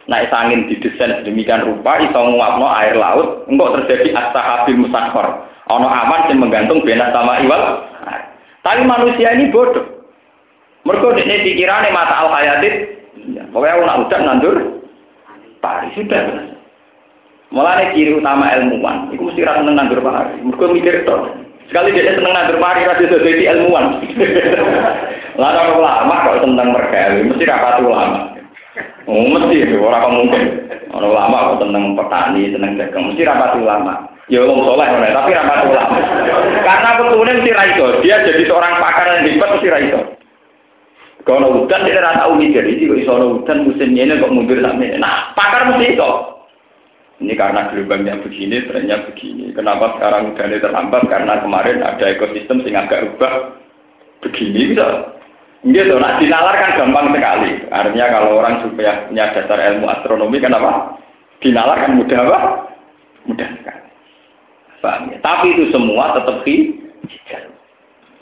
Nah is angin didesain sedemikian rupa iso nguapno air laut. Enggak terjadi habil musakhor. Ono aman yang menggantung benas sama iwal. Tapi manusia ini bodoh. Mereka ini pikirannya mata al hayatit. Ya, pokoknya aku nak udah nandur pari sudah. Mulai ciri utama ilmuwan, itu mesti rasa seneng nandur pari. Mereka mikir itu. Sekali dia seneng nandur pari, rasa jadi ilmuwan. Lalu ulama kok tentang mereka, mesti rapat ulama. Oh, mesti itu orang mungkin. Orang ulama kok tentang petani, tentang dagang, mesti rapat ulama. Ya wong soleh tapi rapat ulama. Karena betulnya mesti raiso. Dia jadi seorang pakar yang hebat mesti raiso. Kalau hutan dia tidak tahu ini kok iso hutan musimnya ini kok mundur sampai Nah, pakar mesti itu. Ini karena gelombangnya begini, trennya begini. Kenapa sekarang hujannya terlambat? Karena kemarin ada ekosistem sing agak rubah begini bisa. Gitu, nah dinalar kan gampang sekali. Artinya kalau orang supaya punya dasar ilmu astronomi kenapa? Dinalar kan mudah apa? Mudah sekali. Ya? Tapi itu semua tetap hijau.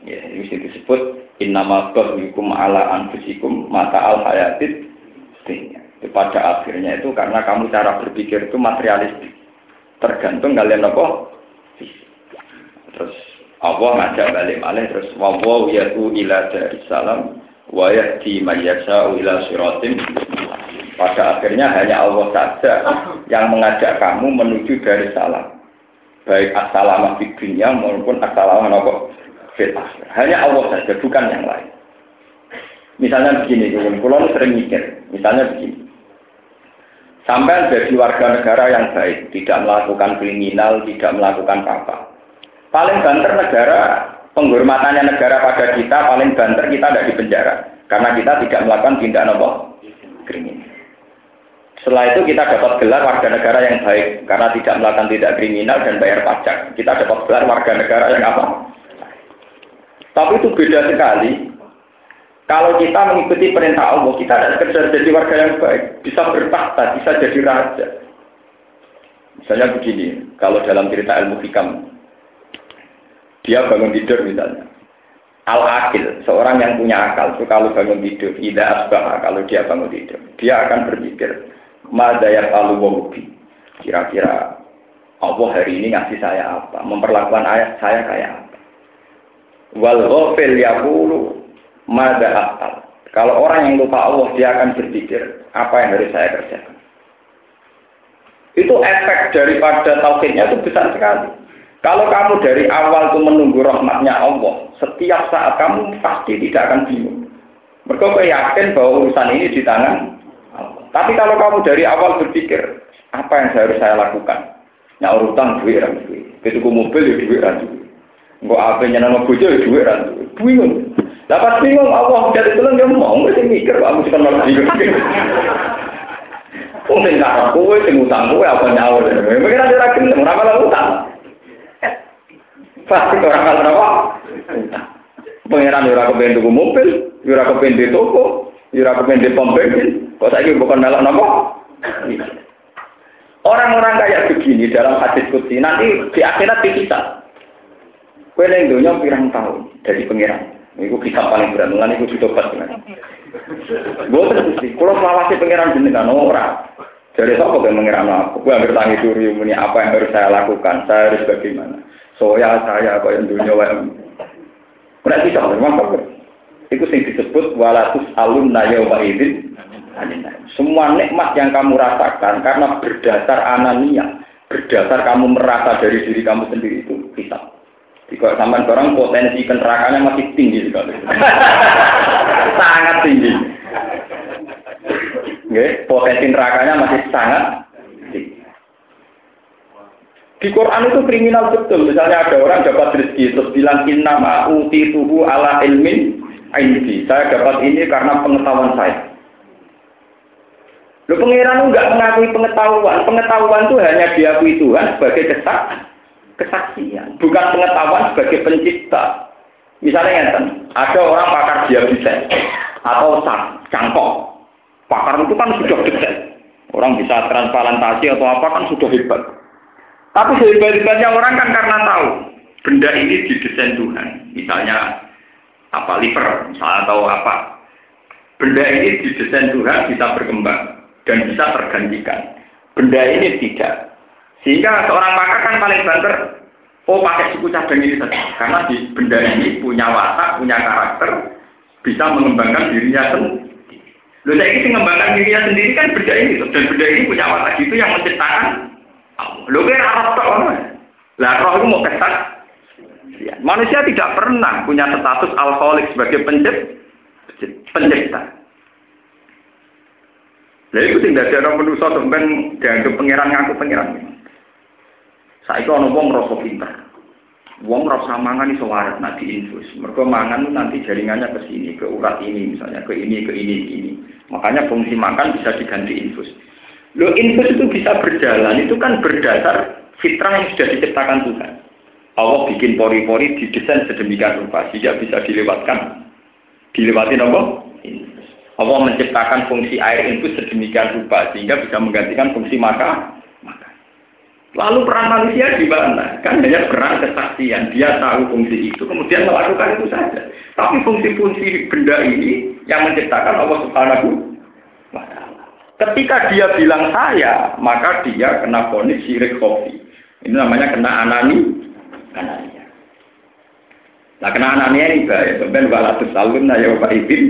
Ya, ini disebut Innama hukum ala anfusikum mata al hayatit Pada akhirnya itu karena kamu cara berpikir itu materialistik. Tergantung kalian apa? Terus Allah ngajak balik malih terus wawaw yatu ila dari salam wa yahdi mayyasa'u ila siratim. Pada akhirnya hanya Allah saja yang mengajak kamu menuju dari salam. Baik assalamah di dunia maupun assalamah apa fil Hanya Allah saja, bukan yang lain. Misalnya begini, kulon sering mikir. Misalnya begini. Sampai jadi warga negara yang baik, tidak melakukan kriminal, tidak melakukan apa. Paling banter negara, penghormatannya negara pada kita, paling banter kita tidak di penjara. Karena kita tidak melakukan tindak nopo kriminal. Setelah itu kita dapat gelar warga negara yang baik, karena tidak melakukan tindak kriminal dan bayar pajak. Kita dapat gelar warga negara yang apa? Tapi itu beda sekali kalau kita mengikuti perintah Allah, kita tidak sekedar jadi warga yang baik, bisa bertakhta, bisa jadi raja. Misalnya begini, kalau dalam cerita ilmu hikam, dia bangun tidur misalnya. Al-akil, seorang yang punya akal, so kalau bangun tidur, tidak asbah, kalau dia bangun tidur, dia akan berpikir, madayat alu wahubi. Kira-kira Allah hari ini ngasih saya apa? Memperlakukan ayat saya kayak apa? Wal ghafil yaqulu Mada akal. Kalau orang yang lupa Allah, dia akan berpikir, apa yang harus saya kerjakan. Itu efek daripada tauhidnya itu besar sekali. Kalau kamu dari awal itu menunggu rahmatnya Allah, setiap saat kamu pasti tidak akan bingung. Mereka yakin bahwa urusan ini di tangan. Tapi kalau kamu dari awal berpikir, apa yang harus saya lakukan? Nyaur utang duit duit. Ketika mobil ya duit duit. Apa yang nyenang bojo ya orang duit. Bingung. Dapat bingung Allah jadi tulang dia mau mesti mikir kamu mesti malah bingung. Wong sing tak kowe utang kowe apa nyawa. Mikir ada ra gelem ora malah utang. Pasti orang malah apa? Pengiran ora kepen tuku mobil, ora kepen di toko, ora kepen di pom bensin. Kok saiki bukan melok napa? Orang-orang kayak begini dalam hadis kutsi nanti di akhirat dipisah. Kue yang dunia pirang tahun dari pengiran. Iku bisa paling berat, mulai iku ditobat dengan. Gue terus sih, kalau selawasi pangeran jenengan ora. Jadi siapa yang mengira aku? Gue hampir tangi duri ini apa yang harus saya lakukan? Saya harus bagaimana? Soya saya apa yang dunia yang Ora bisa memang kok. Itu sing disebut walatus alun naya wa idin. Semua nikmat yang kamu rasakan karena berdasar anania, berdasar kamu merasa dari diri kamu sendiri itu. Jika sampai orang potensi kenerakannya masih tinggi sekali. sangat tinggi. Nggih, potensi nerakanya masih sangat tinggi. Di Quran itu kriminal betul. Misalnya ada orang dapat rezeki terus bilang inna ma'uti tuhu ala ilmin aindi. Saya dapat ini karena pengetahuan saya. Lu pengiran enggak mengakui pengetahuan. Pengetahuan itu hanya diakui Tuhan sebagai kesak kesaksian, bukan pengetahuan sebagai pencipta. Misalnya kan, ada orang pakar diabetes atau cangkok. Pakar itu kan sudah detail. Orang bisa transplantasi atau apa kan sudah hebat. Tapi sehebat-hebatnya orang kan karena tahu benda ini didesain Tuhan. Misalnya apa liver, misalnya atau apa. Benda ini didesain Tuhan bisa berkembang dan bisa tergantikan. Benda ini tidak. Sehingga seorang pakar kan paling banter, oh pakai suku cadang ini saja. Karena di benda ini punya watak, punya karakter, bisa mengembangkan dirinya sendiri. Lalu saya ini mengembangkan dirinya sendiri kan benda ini, dan benda ini punya watak itu yang menciptakan Lalu kan Arab tak Lah roh itu mau kesak. Ya. Manusia tidak pernah punya status alkoholik sebagai pencipt, pencipta. Nah itu tidak ada orang manusia sampai dianggap pangeran ngaku pangeran. Itu orang wong rasa pinter. Wong rasa mangan iso waras nanti infus. Mereka mangan nanti jaringannya ke sini, ke urat ini misalnya, ke ini, ke ini, ke ini. Makanya fungsi makan bisa diganti infus. Lo infus itu bisa berjalan, itu kan berdasar fitrah yang sudah diciptakan Tuhan. Allah bikin pori-pori didesain sedemikian rupa sehingga bisa dilewatkan. Dilewati apa? Allah menciptakan fungsi air infus sedemikian rupa sehingga bisa menggantikan fungsi makan Lalu peran manusia di mana? Kan hanya peran kesaksian. Dia tahu fungsi itu, kemudian melakukan itu saja. Tapi fungsi-fungsi benda ini yang menciptakan Allah Subhanahu wa Ketika dia bilang saya, maka dia kena ponis syirik kopi. Ini namanya kena anani, anania. Nah, kena anania ini bahaya. Sampai walatus salun na ya Bapak Ibin.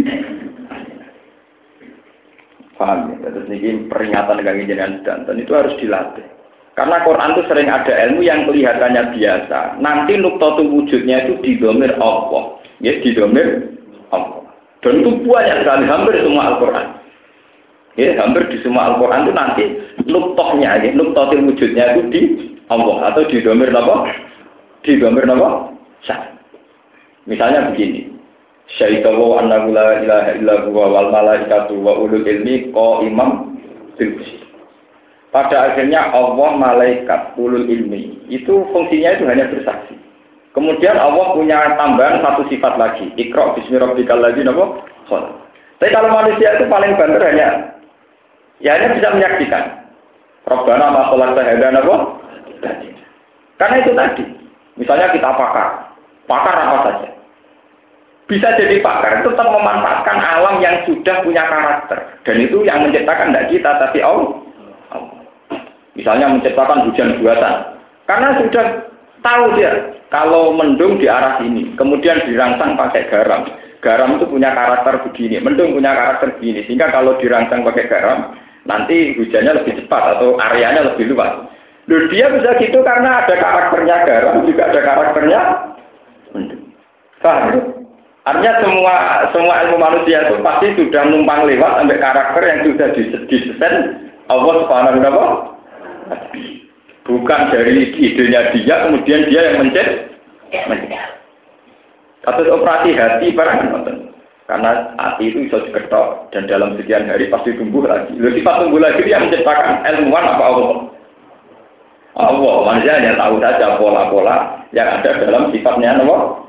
Paham ya? Terus ini peringatan dengan jenengan dan itu harus dilatih. Karena Quran itu sering ada ilmu yang kelihatannya biasa. Nanti nuktotu wujudnya itu didomir Allah. Ya, didomir Allah. Dan itu banyak sekali, hampir semua Al-Quran. Ya, hampir di semua Al-Quran itu nanti nuktohnya, ya, nuktohil wujudnya itu di Allah atau di domir apa? Di domir apa? Syah. Misalnya begini. Syaidawu annahu la ilaha illa huwa wal malaikatu wa ulul ilmi imam bil Pada akhirnya Allah, malaikat, ulul ilmi itu fungsinya itu hanya bersaksi. Kemudian Allah punya tambahan satu sifat lagi. Ikra bismi rabbikal ladzi napa? Tapi kalau manusia itu paling banter hanya Ya hanya bisa menyaksikan. Robbana ma khalaqta hadza apa? Karena itu tadi. Misalnya kita pakar. Pakar apa saja. Bisa jadi pakar, tetap memanfaatkan alam yang sudah punya karakter. Dan itu yang menciptakan tidak kita, tapi Allah. Misalnya menciptakan hujan buatan. Karena sudah tahu dia, kalau mendung di arah ini, kemudian dirangsang pakai garam. Garam itu punya karakter begini, mendung punya karakter begini. Sehingga kalau dirangsang pakai garam, nanti hujannya lebih cepat atau areanya lebih luas. Loh, dia bisa gitu karena ada karakternya garam, juga ada karakternya Paham? Artinya semua semua ilmu manusia itu pasti sudah numpang lewat sampai karakter yang sudah disesuaikan Allah Subhanahu wa Bukan dari idenya dia, kemudian dia yang mencet. Kasus operasi hati barang karena hati itu bisa diketok dan dalam sekian hari pasti tumbuh lagi. Lalu sifat tumbuh lagi yang menciptakan ilmuwan apa Allah? Allah, manusia hanya tahu saja pola-pola yang ada dalam sifatnya Allah.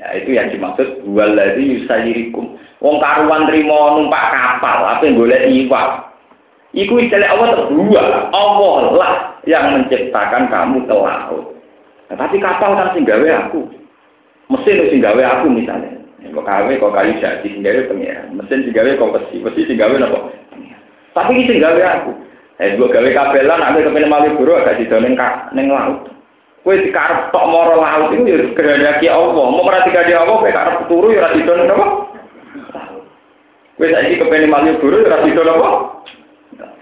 Ya, itu yang dimaksud waladhi yusayirikum. Wong karuan trimo numpak kapal, apa yang boleh iwak. Iku istilah Allah terdua. Allah lah yang menciptakan kamu ke laut. Nah, tapi kapal kan singgawe aku. Mesin singgawe aku misalnya. Kok kawe kok kayu jadi singgawe pengiran. Mesin singgawe kok besi, besi singgawe nopo. Tapi ini singgawe aku. Eh gua gawe kabelan aku kepen buru agak didonen kak neng laut. Kue dikarep tok moro laut itu ya kehendaki Allah. Mau perhatikan dia Allah, kue karep turu ya didon napa? Kue saiki kepen buru ya didon apa?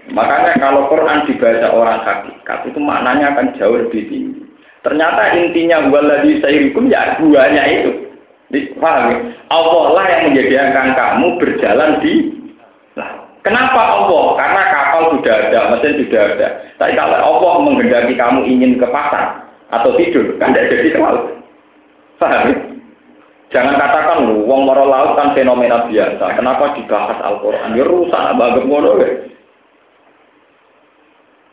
Makanya kalau Quran dibaca orang hakikat itu maknanya akan jauh lebih tinggi. Ternyata intinya waladhi sayyikum ya duanya itu. Paham ya? Allah lah yang menjadikan kamu berjalan di laut. Kenapa Allah? Karena kapal sudah ada, mesin sudah ada. Tapi kalau Allah menghendaki kamu ingin ke pasar atau tidur, kan tidak jadi laut. Paham ya? Jangan katakan wong moro laut kan fenomena biasa. Kenapa dibahas Al-Quran? Ya rusak, ya.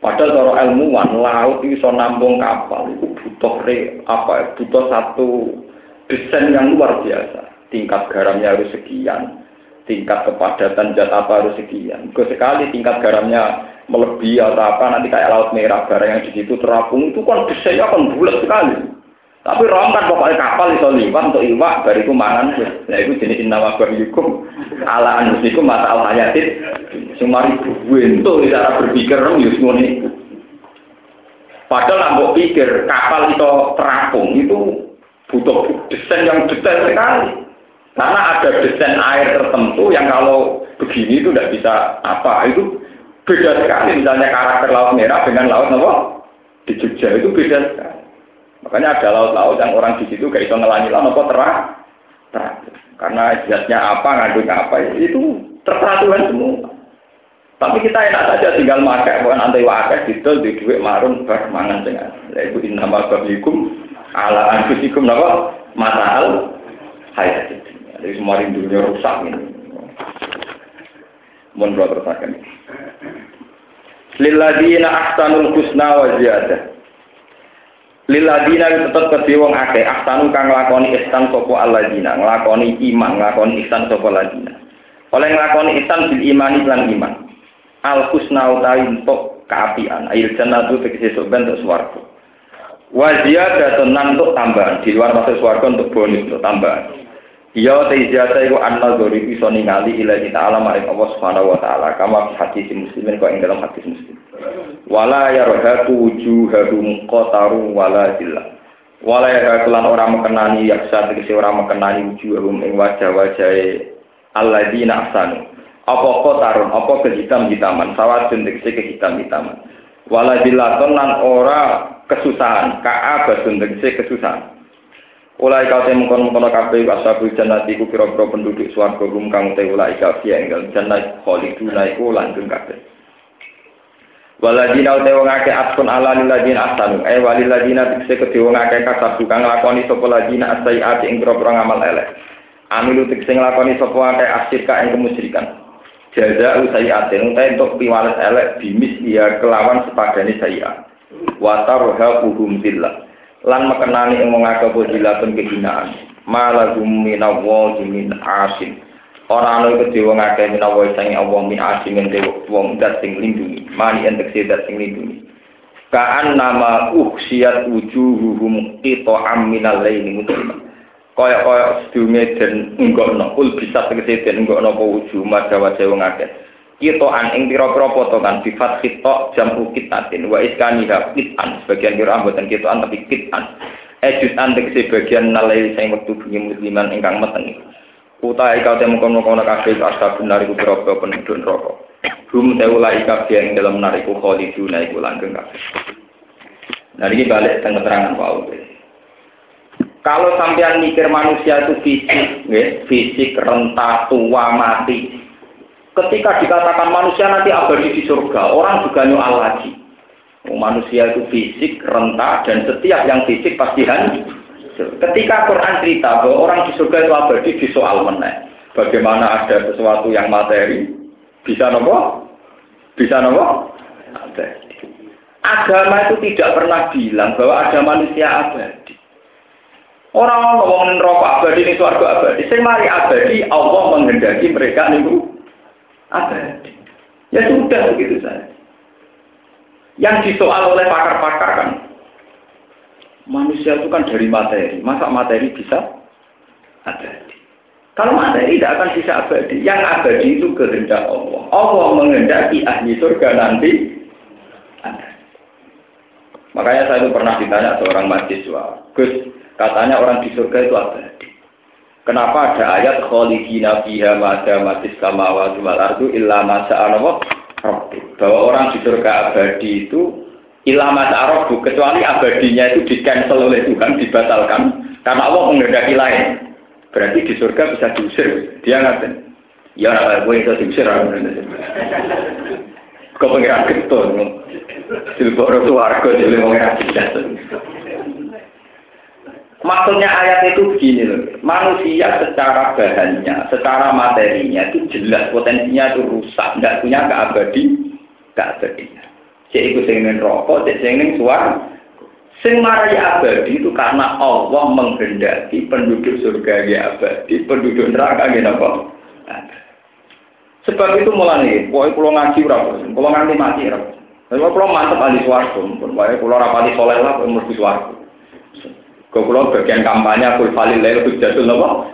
Padahal cara ilmuwan, laut itu so nambung kapal, itu butuh re, apa, butuh satu desain yang luar biasa. Tingkat garamnya harus sekian, tingkat kepadatan zat apa harus sekian. Ke sekali tingkat garamnya melebihi atau apa nanti kayak laut merah barang yang di situ terapung itu kan desainnya kan bulat sekali. Tapi kan pokoknya kapal iso liwat untuk iwak bariku mangan ya itu jenis nama hukum ala anusikum mata al hayatin semari buento cara berpikir rom yus Padahal nambah pikir kapal itu terapung itu butuh desain yang detail sekali. Karena ada desain air tertentu yang kalau begini itu tidak bisa apa itu beda sekali. Misalnya karakter laut merah dengan laut apa di Jogja itu beda sekali. Makanya ada laut-laut yang orang di situ gak bisa ngelangi laut apa terang. Karena jasnya apa, ngandungnya apa itu terperaturan semua. Tapi kita enak saja tinggal makai, bukan antai wakai, gitu, di duit marun, bermangan dengan. Yaitu innama babikum ala anfusikum napa? Matal hayat jadi semua rindunya rusak ini. Mohon doa tersakan lilladina ahsanul husna wa ziyadah. Lilladina tetep kedhe wong ahsanu kang nglakoni ihsan sapa alladina nglakoni iman nglakoni ihsan sapa alladina oleh nglakoni ihsan bil imani lan iman al husna utawi untuk keapian ail jannatu tegese sok bentuk swarga Wajia dan untuk tambahan di luar masuk suarga untuk bonus untuk tambahan. Iya te ijazah iku anna dzori iso ningali kita alam maring Allah Subhanahu wa taala kama hati si muslimin kok ing dalam hati muslim. Wala yarhaqu wujuhahum qataru wala zillah. Wala yarhaqu lan ora mekenani yaksa tegese ora mekenani wujuhahum ing wajah-wajahe alladzina ahsanu. Apa qatarun apa kehitam-hitaman sawatun tegese kehitam-hitaman. Wala zillaton lan ora kesusahan, ka'a basun tegese kesusahan. Ulai kau temu kono kono kabeh ashabul jannati ku pira-pira penduduk swarga rum kang te ulai kau fiya enggal jannah khaliduna iku langgeng kabeh. Waladina uta wong akeh atun ala liladina ahsanu eh waliladina tikse kedhe wong akeh kasab kang nglakoni sapa ladina asaiat ing pira-pira ngamal elek. Amilu tikse nglakoni sapa akeh asyirka ing kemusyrikan. Jaza usayiatin uta entuk piwales elek bimis iya kelawan sepadane sayiat. Wa tarha buhum zillah. Lan mekenani ing wong akeh pun kehinaan. Malagum minawa min asin. Ora ana iku dhewe ngakeh minawa sing Allah min asin ing wong dat sing lindungi mani entek dat sing lindungi kaan nama uhsiyat wujuhuhum qita'am minal laili musliman kaya kaya sedunge den nggono ul bisa tegese den nggono apa wujuh majawa wong akeh kita an ing pira-pira potongan sifat kita jam ukitatin wa iskaniha kitan sebagian kira amboten kita an tapi kitan. Ejut an tegese bagian nalai sing wektu bunyi musliman ingkang meteng utai kau temu kono kono kabeh asal benar iku pira-pira penduduk hum teulai kabeh ing dalam nariku khaliduna iku langgeng kabeh. Nah ini balik teng keterangan Paul kalau sampean mikir manusia itu fisik, ya, fisik renta tua mati, Ketika dikatakan manusia nanti abadi di surga, orang juga nyual lagi. Oh, manusia itu fisik, renta, dan setiap yang fisik pasti hancur. Ketika Quran cerita bahwa orang di surga itu abadi di soal meneh. Bagaimana ada sesuatu yang materi, bisa nopo? Bisa nopo? Agama itu tidak pernah bilang bahwa ada manusia abadi. Orang ngomongin rokok abadi ini suarga abadi. Saya mari abadi, Allah menghendaki mereka nih abadi. Ya sudah begitu saja. Yang disoal oleh pakar-pakar kan, manusia itu kan dari materi. Masa materi bisa abadi? Kalau materi tidak akan bisa abadi. Yang abadi itu kehendak Allah. Allah menghendaki ahli surga nanti ada. Makanya saya itu pernah ditanya seorang mahasiswa, Gus, katanya orang di surga itu abadi. Kenapa ada ayat khalidina fiha mada matis samawati wal ardu illa masa bahwa orang di surga abadi itu illa masa kecuali abadinya itu di cancel oleh Tuhan dibatalkan karena Allah menghendaki lain. Berarti di surga bisa diusir. Dia ngatain ya gue itu diusir kau pengiran getun silboro suarga jadi pengiran getun Maksudnya ayat itu begini loh, manusia secara bahannya, secara materinya itu jelas potensinya itu rusak, tidak punya keabadi, keabadian. Cek itu ingin rokok, cek ingin suara. Sing marai abadi itu karena Allah menghendaki penduduk surga abadi, penduduk neraka ya apa? Sebab itu mulai, pokoknya kalau ngaji berapa, kalau nganti mati berapa. Kalau mantep ahli suarga, pokoknya kalau rapati soleh lah, mesti suarga. Kalau bagian kampanye kul falil lail hujjatul nopo.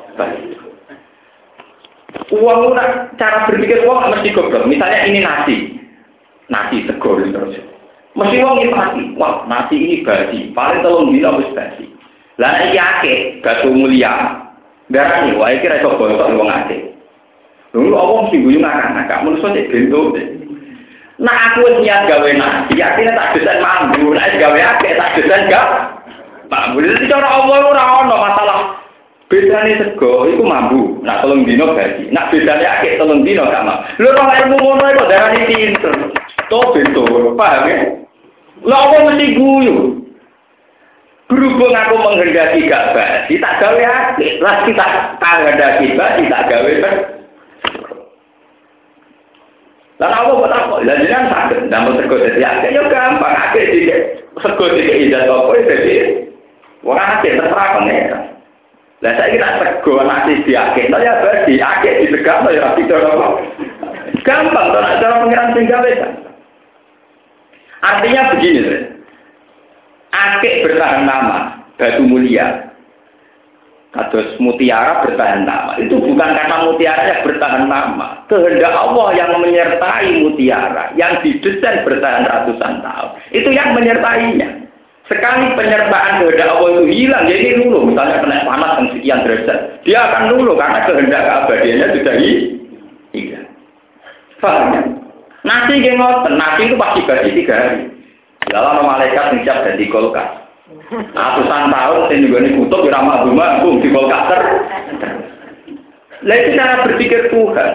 Uang cara berpikir uang mesti goblok. Misalnya ini nasi, nasi segol terus. Mesti uang ini mati. Wah nasi ini basi. Paling telung dino wis basi. Lah iki akeh batu mulia. Garani wae kira iso bosok wong. Lalu Allah mesti guyu ngakak-ngakak. Menurut saya bento. Nah aku niat gawe nasi, akhirnya tak desain mampu. Nah gawe akeh tak desain gak mambu. Jadi cara Allah ora ono masalah. Bedane sego iku mambu, nak telung dino gaji. Nak bedane akeh telung dino sama. Lho kok ilmu ngono iku darani pinter. To betul, paham ya? Lah apa mesti guyu? Berhubung aku menghendaki gak basi, tak gawe akeh. Lah kita tak menghendaki basi, tak gawe kan. Lan apa kok tak kok? Lah jenengan saged ndamel sego dadi akeh ya gampang akeh dikek. Sego dikek ijazah apa dadi Wong akeh terserah pengeran. Lah saya kira sego nasi diakeh, tapi ya bagi di tegak ya rapi apa. Gampang to nek cara pengeran sing gawe kan. Artinya begini. Akeh bertahan nama, batu mulia. Kados mutiara bertahan nama. Itu bukan karena mutiaranya bertahan nama. Kehendak Allah yang menyertai mutiara, yang didesain bertahan ratusan tahun. Itu yang menyertainya. Sekali penyertaan kehendak Allah itu hilang, jadi dulu misalnya kena panas yang sekian derajat, dia akan dulu karena kehendak keabadiannya sudah hilang. Paham ya? Nasi gengoten, nasi itu pasti gaji tiga hari. Dalam malaikat siap jadi kulkas. Atusan tahun sing nggone kutub ora mampu-mampu di kolkater. Lah itu cara berpikir Tuhan.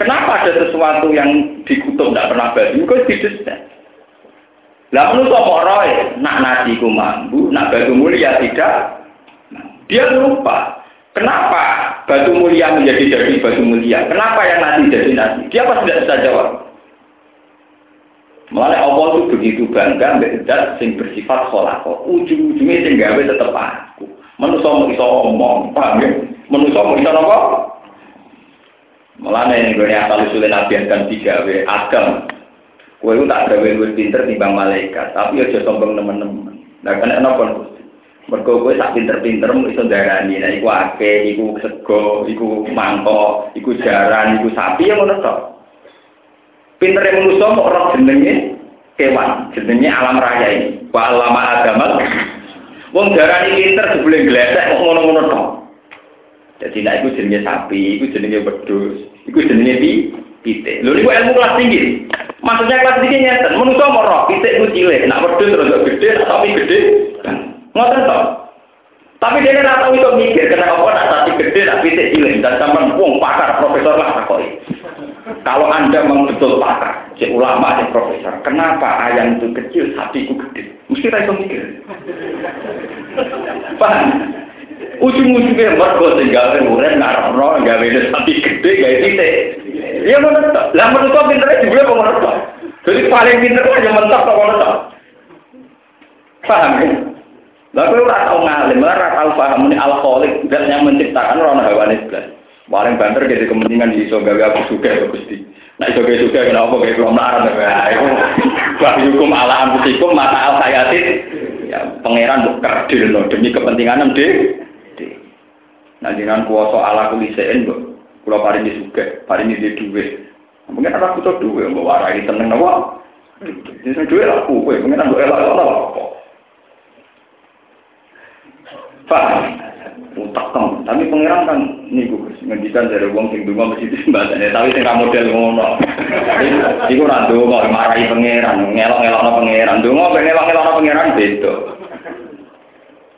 Kenapa ada sesuatu yang dikutub tidak pernah baju? Kau didesain. Lah menurut kok roy, nak nasi ku mampu, nak batu mulia tidak. Dia lupa. Kenapa batu mulia menjadi jadi batu mulia? Kenapa yang nasi jadi nasi? Dia pasti tidak bisa jawab. Malah Allah itu begitu bangga mbak sing bersifat kholako. Ujung-ujungnya sing gawe tetep aku. Manusia mau iso omong, paham ya? Manusia mau iso apa? Malah nih gue asal usulnya nabi akan tiga w agam. Itu tak gawe gue pinter timbang malaikat, tapi aja sombong temen-temen. Nah kena apa Mergo gue sak pinter-pinter mau iso darani, nah iku ake, iku sego, iku mangkok, iku jaran, iku sapi yang ngono. Pinter yang manusia mau orang jenenge kewan, jenenge alam raya ini. Wa alama agama. Wong darani pinter sebelum glesek kok ngono-ngono. Jadi nek iku jenenge sapi, iku jenenge wedhus, iku jenenge pi pitik. Lho niku ilmu kelas tinggi. Maksudnya kelas tinggi nyeten, manusia mau roh, pitik ku cilik, nak wedhus terus gede, sapi gede. Ngoten tok. Tapi dia ora tahu itu mikir, kenapa nak sapi gede, nak pitik cilik, dan sampean wong pakar profesor lah takoki. Kalau Anda memang betul pakar, si ulama, si profesor, kenapa ayam itu kecil, sapi itu gede? Mesti rasa mikir. Paham? Ujung-ujungnya mergo sing gawe urip ngarepno gawe sapi gede gawe titik. Ya tok. Lah menurut kok jebule kok ngono tok. Jadi paling pinter aja mentok kok tok. Paham ya? Lah kowe ora tau ngalim, ora tau paham ini alkoholik dan yang menciptakan orang hawa blas. Paling banter jadi kepentingan di iso gawe aku suka ya Gusti. Nah iso suka kenapa gawe belum larang ya bah hukum ala anfusikum mata al hayatin ya pangeran mbok kerdilno demi kepentingan de. Nah jenengan kuwasa ala kulisein kula paringi suka, paringi di dhuwit. Mungkin ada butuh duit, mbok. Warai seneng napa? Jadi duit aku, kowe mungkin aku elak elak apa? Paham? utak tapi pangeran kan niku ngendikan dari wong sing donga mesti disembadane tapi sing ra model ngono. Iku ora donga marahi pangeran. Ngelok-ngelokno pangeran. Donga ben ngelok-ngelokno pangeran beda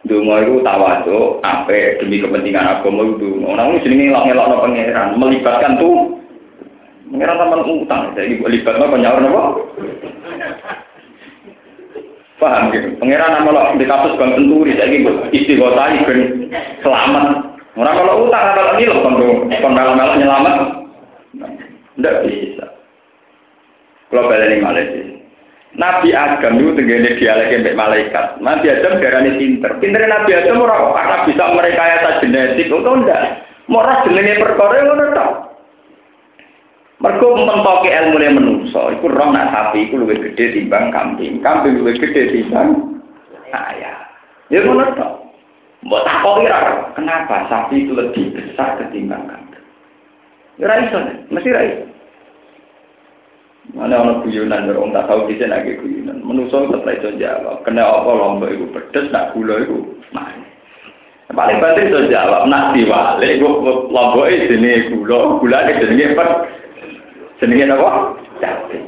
donga iku tawadhu ape demi kepentingan agama itu ora jenenge ngelok-ngelokno pangeran melibatkan tuh pangeran sampean utang jadi libatno penyaur napa Paham gitu. Pengiran nama lo di kasus bang senturi, jadi istighosah ben selamat. Orang kalau utang kalau ini kondo kondo melok nyelamat, tidak bisa. Kalau balik Malaysia. Nabi Adam itu tenggene dialek mbek malaikat. Nabi Adam darane pinter. Pintere Nabi Adam ora karena bisa merekayasa genetik, atau ndak. Morah jenenge perkara ngono tok. Mergo mentoke ilmu ne menungso, iku roh nak sapi iku luwih gede timbang kambing. Kambing luwih gede timbang ayam. Ya ngono to. Mbok takoki ra, kenapa sapi itu lebih besar ketimbang kambing? Ya ra iso, mesti ra iso. Mana orang guyonan orang tak tahu bisa lagi guyonan. Menusuk tetap iso jawab. Kena apa lombok itu pedes, nak gula itu manis. Paling penting iso jawab. Nak diwale, itu lombok itu jenis gula, gula itu jenis pedes. Jenenge napa? Cabe.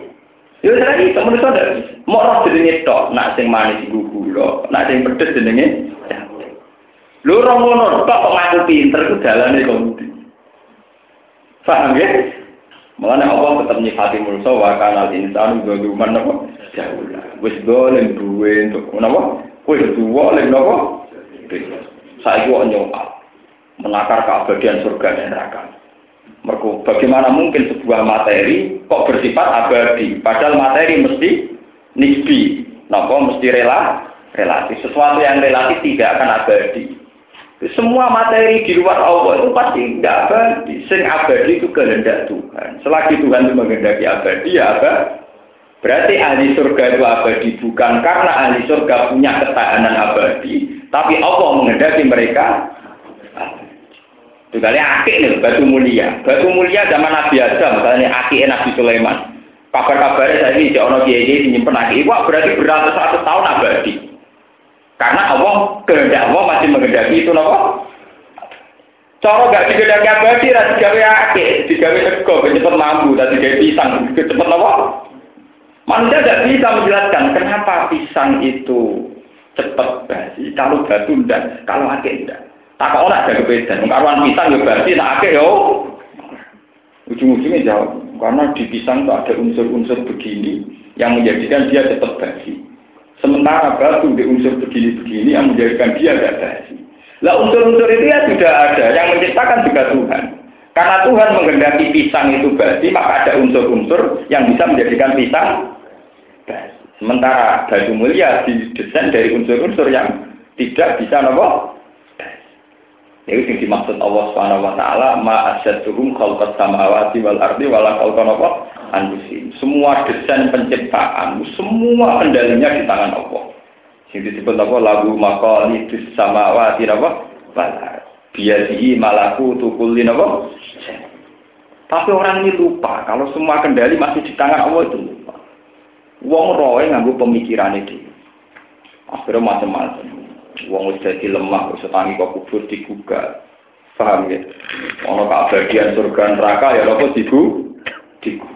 Yo ora iso menungso ndak. Mok roh jenenge tok, nak sing manis gula, nak sing pedes jenenge cabe. Lho ora ngono tok kok ngaku pinter ku dalane kok. Paham ya? Mulane Allah tetap nyifati mulsa wa kanal insan zaluman napa? Jauh. Wis golem duwe untuk napa? Wis duwe lek napa? Saiki kok nyokap menakar keabadian surga dan neraka. Mergo bagaimana mungkin sebuah materi kok bersifat abadi, padahal materi mesti nisbi, nopo mesti rela, relatif. Sesuatu yang relatif tidak akan abadi. Semua materi di luar Allah itu pasti tidak abadi. Sing abadi itu kehendak Tuhan. Selagi Tuhan itu menghendaki abadi, ya abadi. Berarti ahli surga itu abadi bukan karena ahli surga punya ketahanan abadi, tapi Allah menghendaki mereka itu kali akik nih, batu mulia. Batu mulia zaman Nabi Adam, misalnya akik Nabi Sulaiman. Kabar-kabarnya saya ini, jono kiai ini nyimpen akik. Wah berarti beratus ratus tahun abadi. Karena Allah, kehendak Allah masih menghendaki itu nopo. Cara gak digedaki abadi, rasi gawe akik, digawe sego, cepet mampu, dan digawe pisang, cepet nopo. Manusia tidak bisa menjelaskan kenapa pisang itu cepat basi, kalau batu ndak, kalau akeh ndak. Tak kok ora ada kebedan, karuan pisang ya basi, tak akeh yo. Ujung-ujungnya jawab, karena di pisang itu ada unsur-unsur begini yang menjadikan dia cepat basi. Sementara batu di unsur begini-begini yang menjadikan dia tidak basi. Lah unsur-unsur itu ya sudah ada, yang menciptakan juga Tuhan. Karena Tuhan menghendaki pisang itu basi, maka ada unsur-unsur yang bisa menjadikan pisang. Sementara baju mulia didesain dari unsur-unsur yang tidak bisa nopo. Itu yang dimaksud Allah Subhanahu wa taala ma asyadduhum khalqas samawati wal ardi wala khalqan anfusin. Semua desain penciptaan, semua kendalinya di tangan Allah. Sing disebut apa lagu maqali dis samawati apa wal biadihi malaku tukulin apa tapi orang ini lupa kalau semua kendali masih di tangan Allah itu lupa. Wong roe nganggo pemikiran itu. Akhirnya macam-macam. Wong wis dadi lemah, wis tangi kok kubur digugah. Paham ya? Ono keabadian surga neraka ya apa digu digugah.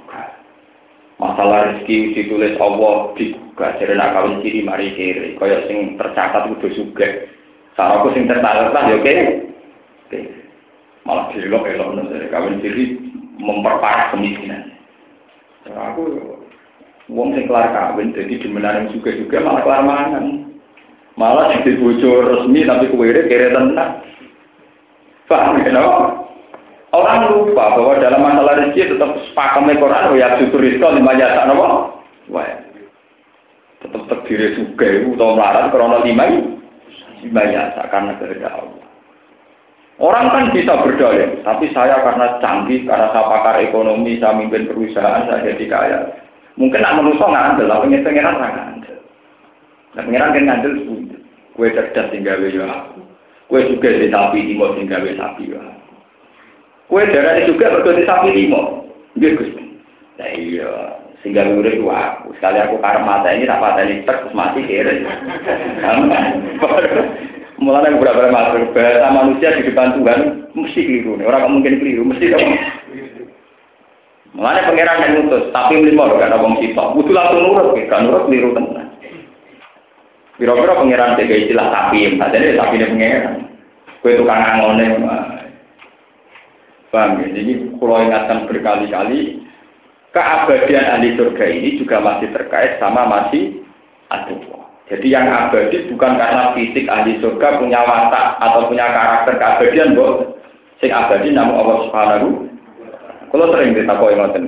Masalah rezeki ditulis Allah digugah. Jadi nak kawin ciri mari kiri. Kaya sing tercatat kudu sugih. Saraku sing tercatat ya oke. Malah dilok elok nek kawin ciri memperparah kemiskinan. Aku Wong sing kelar kawin jadi demenan juga juga malah kelar mangan. Malah jadi bocor resmi tapi kuwire kere tenang. Paham ya no? Orang lupa bahwa dalam masalah rezeki tetap sepakamnya Quran ya syukur itu lima jasa nopo. Wah. Tetap terdiri juga itu atau melarat karena lima lima jasa karena kehendak Allah. Orang kan bisa berdalih, tapi saya karena canggih, karena saya pakar ekonomi, saya mimpin perusahaan, saya jadi kaya. Mungkin nak manusia nggak andel, tapi pengiran nggak andel. Nah pengiran kan ngandel kue cerdas tinggal ya aku. Kue juga di sapi limo tinggal sapi ya. Kue darah juga berdua di sapi limo. Dia gusti. Nah iya, sehingga urip itu aku. Sekali aku karena mata ini tak pada ini terus mati kira. Mulai beberapa masuk bahasa manusia di depan Tuhan mesti keliru. Orang mungkin keliru, mesti dong. Mengenai pangeran yang ngutus, tapi lima loh kan abang sitok. Butuh langsung nurut, kan nurut keliru tenan. Biro-biro pangeran tiga istilah tapi, nih tapi ini pangeran. Kue tukang angone, paham ya? Jadi kalau ingatkan berkali-kali, keabadian ahli surga ini juga masih terkait sama masih aduh. Jadi yang abadi bukan karena fisik ahli surga punya watak atau punya karakter keabadian, boh. Sing abadi namun Allah Subhanahu. Kalau sering ditakoi ngoten.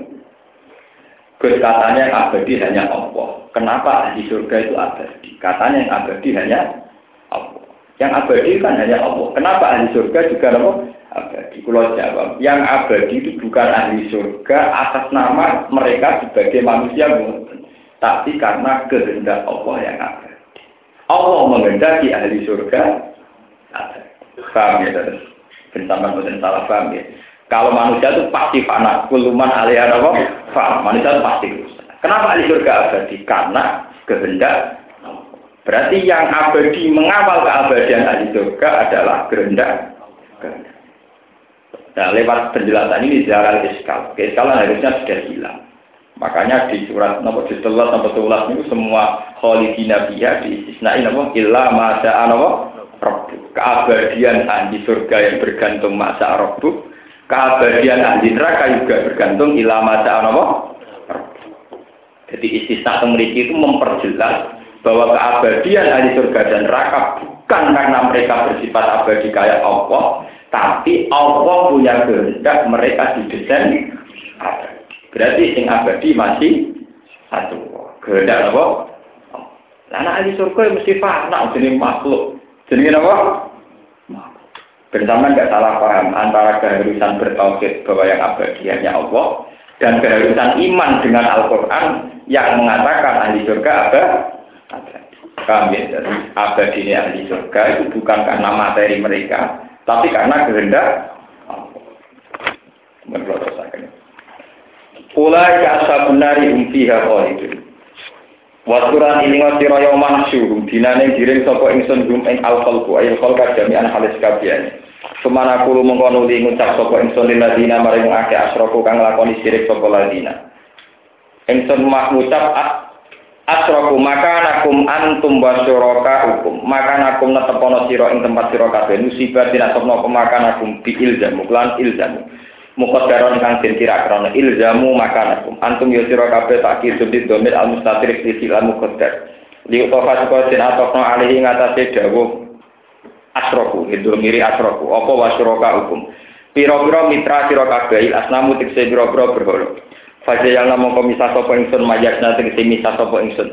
Gus katanya abadi hanya Allah. Kenapa ahli surga itu abadi? Katanya yang abadi hanya Allah. Yang abadi kan hanya Allah. Kenapa ahli surga juga Allah? Abadi. Kalau jawab, yang abadi itu bukan ahli surga atas nama mereka sebagai manusia, tapi karena kehendak Allah yang abadi. Allah menghendaki ahli surga Paham ya, terus. Salah paham ya. Kalau manusia itu pasti fana, kuluman alih apa? Faham, manusia itu pasti rusak. Kenapa ahli surga abadi? Karena kehendak. Berarti yang abadi mengawal keabadian ahli surga adalah kehendak. Nah, lewat penjelasan ini jalan iskal. Keiskalan harusnya sudah hilang. Makanya di surat nomor di setelah nomor tulas itu semua kholidina biha diistisnai nama illa masa nama rabbu. Keabadian ahli surga yang bergantung masa rabbu. Keabadian ahli neraka juga bergantung illa masa rabbu. Jadi istisna memiliki itu memperjelas bahwa keabadian ahli surga dan neraka bukan karena mereka bersifat abadi kayak Allah, tapi Allah punya kehendak mereka didesain abadi. Berarti sing abadi masih satu. Kehendak apa? Anak ahli surga mesti fana jenis makhluk. Jenis apa? Bersama nggak salah paham antara keharusan bertauhid bahwa yang abadi hanya Allah dan keharusan iman dengan Al-Quran yang mengatakan ahli surga ada. Kami ya? Abadi ini ahli surga itu bukan karena materi mereka, tapi karena kehendak. Menurut saya. Ulai ka benari hum fiha khalidun. Waturan ini ngerti raya mahsyurum dinane giring sapa ingsun hum ing al khalqu ayil khalqa jami'an halis kabiyane. Semana kulo mengko nuli ngucap sapa ingsun lil ladina maring akeh asroku kang lakoni sirik sapa ladina. Ingsun mak ngucap asroku maka nakum antum wa syuraka hukum maka nakum netepono sira ing tempat sira kabeh. Musibah dinasabna maka nakum bi ilzamu lan ilzamu. Mukaddaron kang den kira krana ilzamu maka nakum. Antum ya sira kabeh tak kisudi domir al mustatir fi al muqaddar li utafa saka den atokno alihi ngatasé dawuh asroku itu miri asroku. Apa wa syuraka hukum pira-pira mitra sira kabeh asnamu tikse pira-pira berhala Fajaya lamun komisa sapa ingsun mayatna tegese misa sapa ingsun.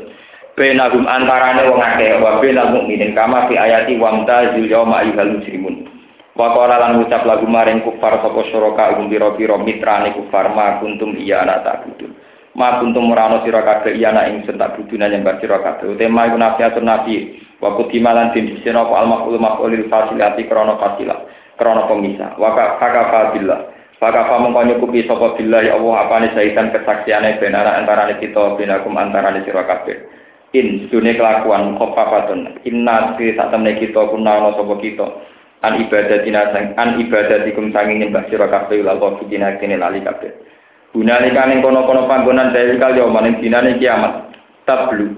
Benahum antarane wong akeh wa benal mukminin kama fi ayati wa mtazil yauma ayyuhal mujrimun. Wa qala lan ngucap lagu maring kufar sapa syuraka umum pira-pira mitrane kufar ma kuntum iya ana ta'budun. Ma kuntum murano sira kabeh iya ana ingsun tak buduna nyembah sira kabeh. Tema iku nafiatun nabi wa kutimalan din disena apa al-maqul maqulil fasilati krana fasilah krana pemisah. Wa ka billah. Fakafa mongko nyukupi sapa billahi Allah apane saitan kesaksiane benara antarane kita binakum antarane sira kabeh. In dunia kelakuan khofafatun inna fi sak temne kita kuna ana sapa kita an ibadatina sang an ibadatikum sanging nyembah sira kabeh lal dina kene lali kabeh. Gunalika ning kono-kono panggonan dari kali yo maning dinane kiamat. Tablu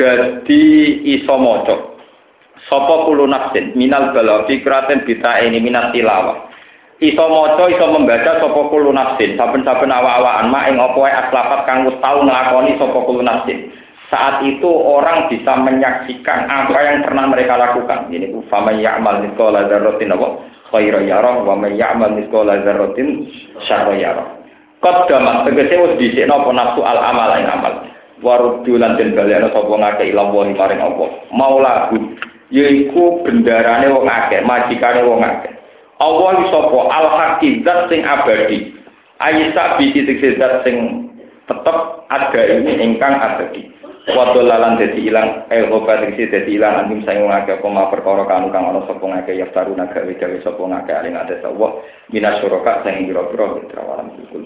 dadi iso maca. Sapa kulo nafsin minal bala fikraten bita ini minat tilawah iso maca iso membaca sapa kulo nafsin. Saben-saben awa-awaan mak ing apa aslafat kang wis tau nglakoni sapa kulo nafsin. Saat itu orang bisa menyaksikan apa yang pernah mereka lakukan. Ini ku fama ya'mal mithqala dzarratin apa? Khaira yara wa may ya'mal mithqala dzarratin syarra yara qaddamat tegese wis dhisikno apa nafsu al amal ing amal. Waruddu lan den balekno sapa ngake ilang wa maring apa maulahu yaiku bendarane wong akeh majikane wong akeh Allah sapa? Al hakikat sing abadi. Ayisa bi titik zat sing tetep ada ini ingkang abadi. Wa dolalan dadi ilang eh obat iki dadi ilang anjing sing ngake apa ma perkara kanu kang ana sapa ngake ya taruna gawe gawe sapa ngake aling ada sapa minas suraka sing pira-pira mitra walam kul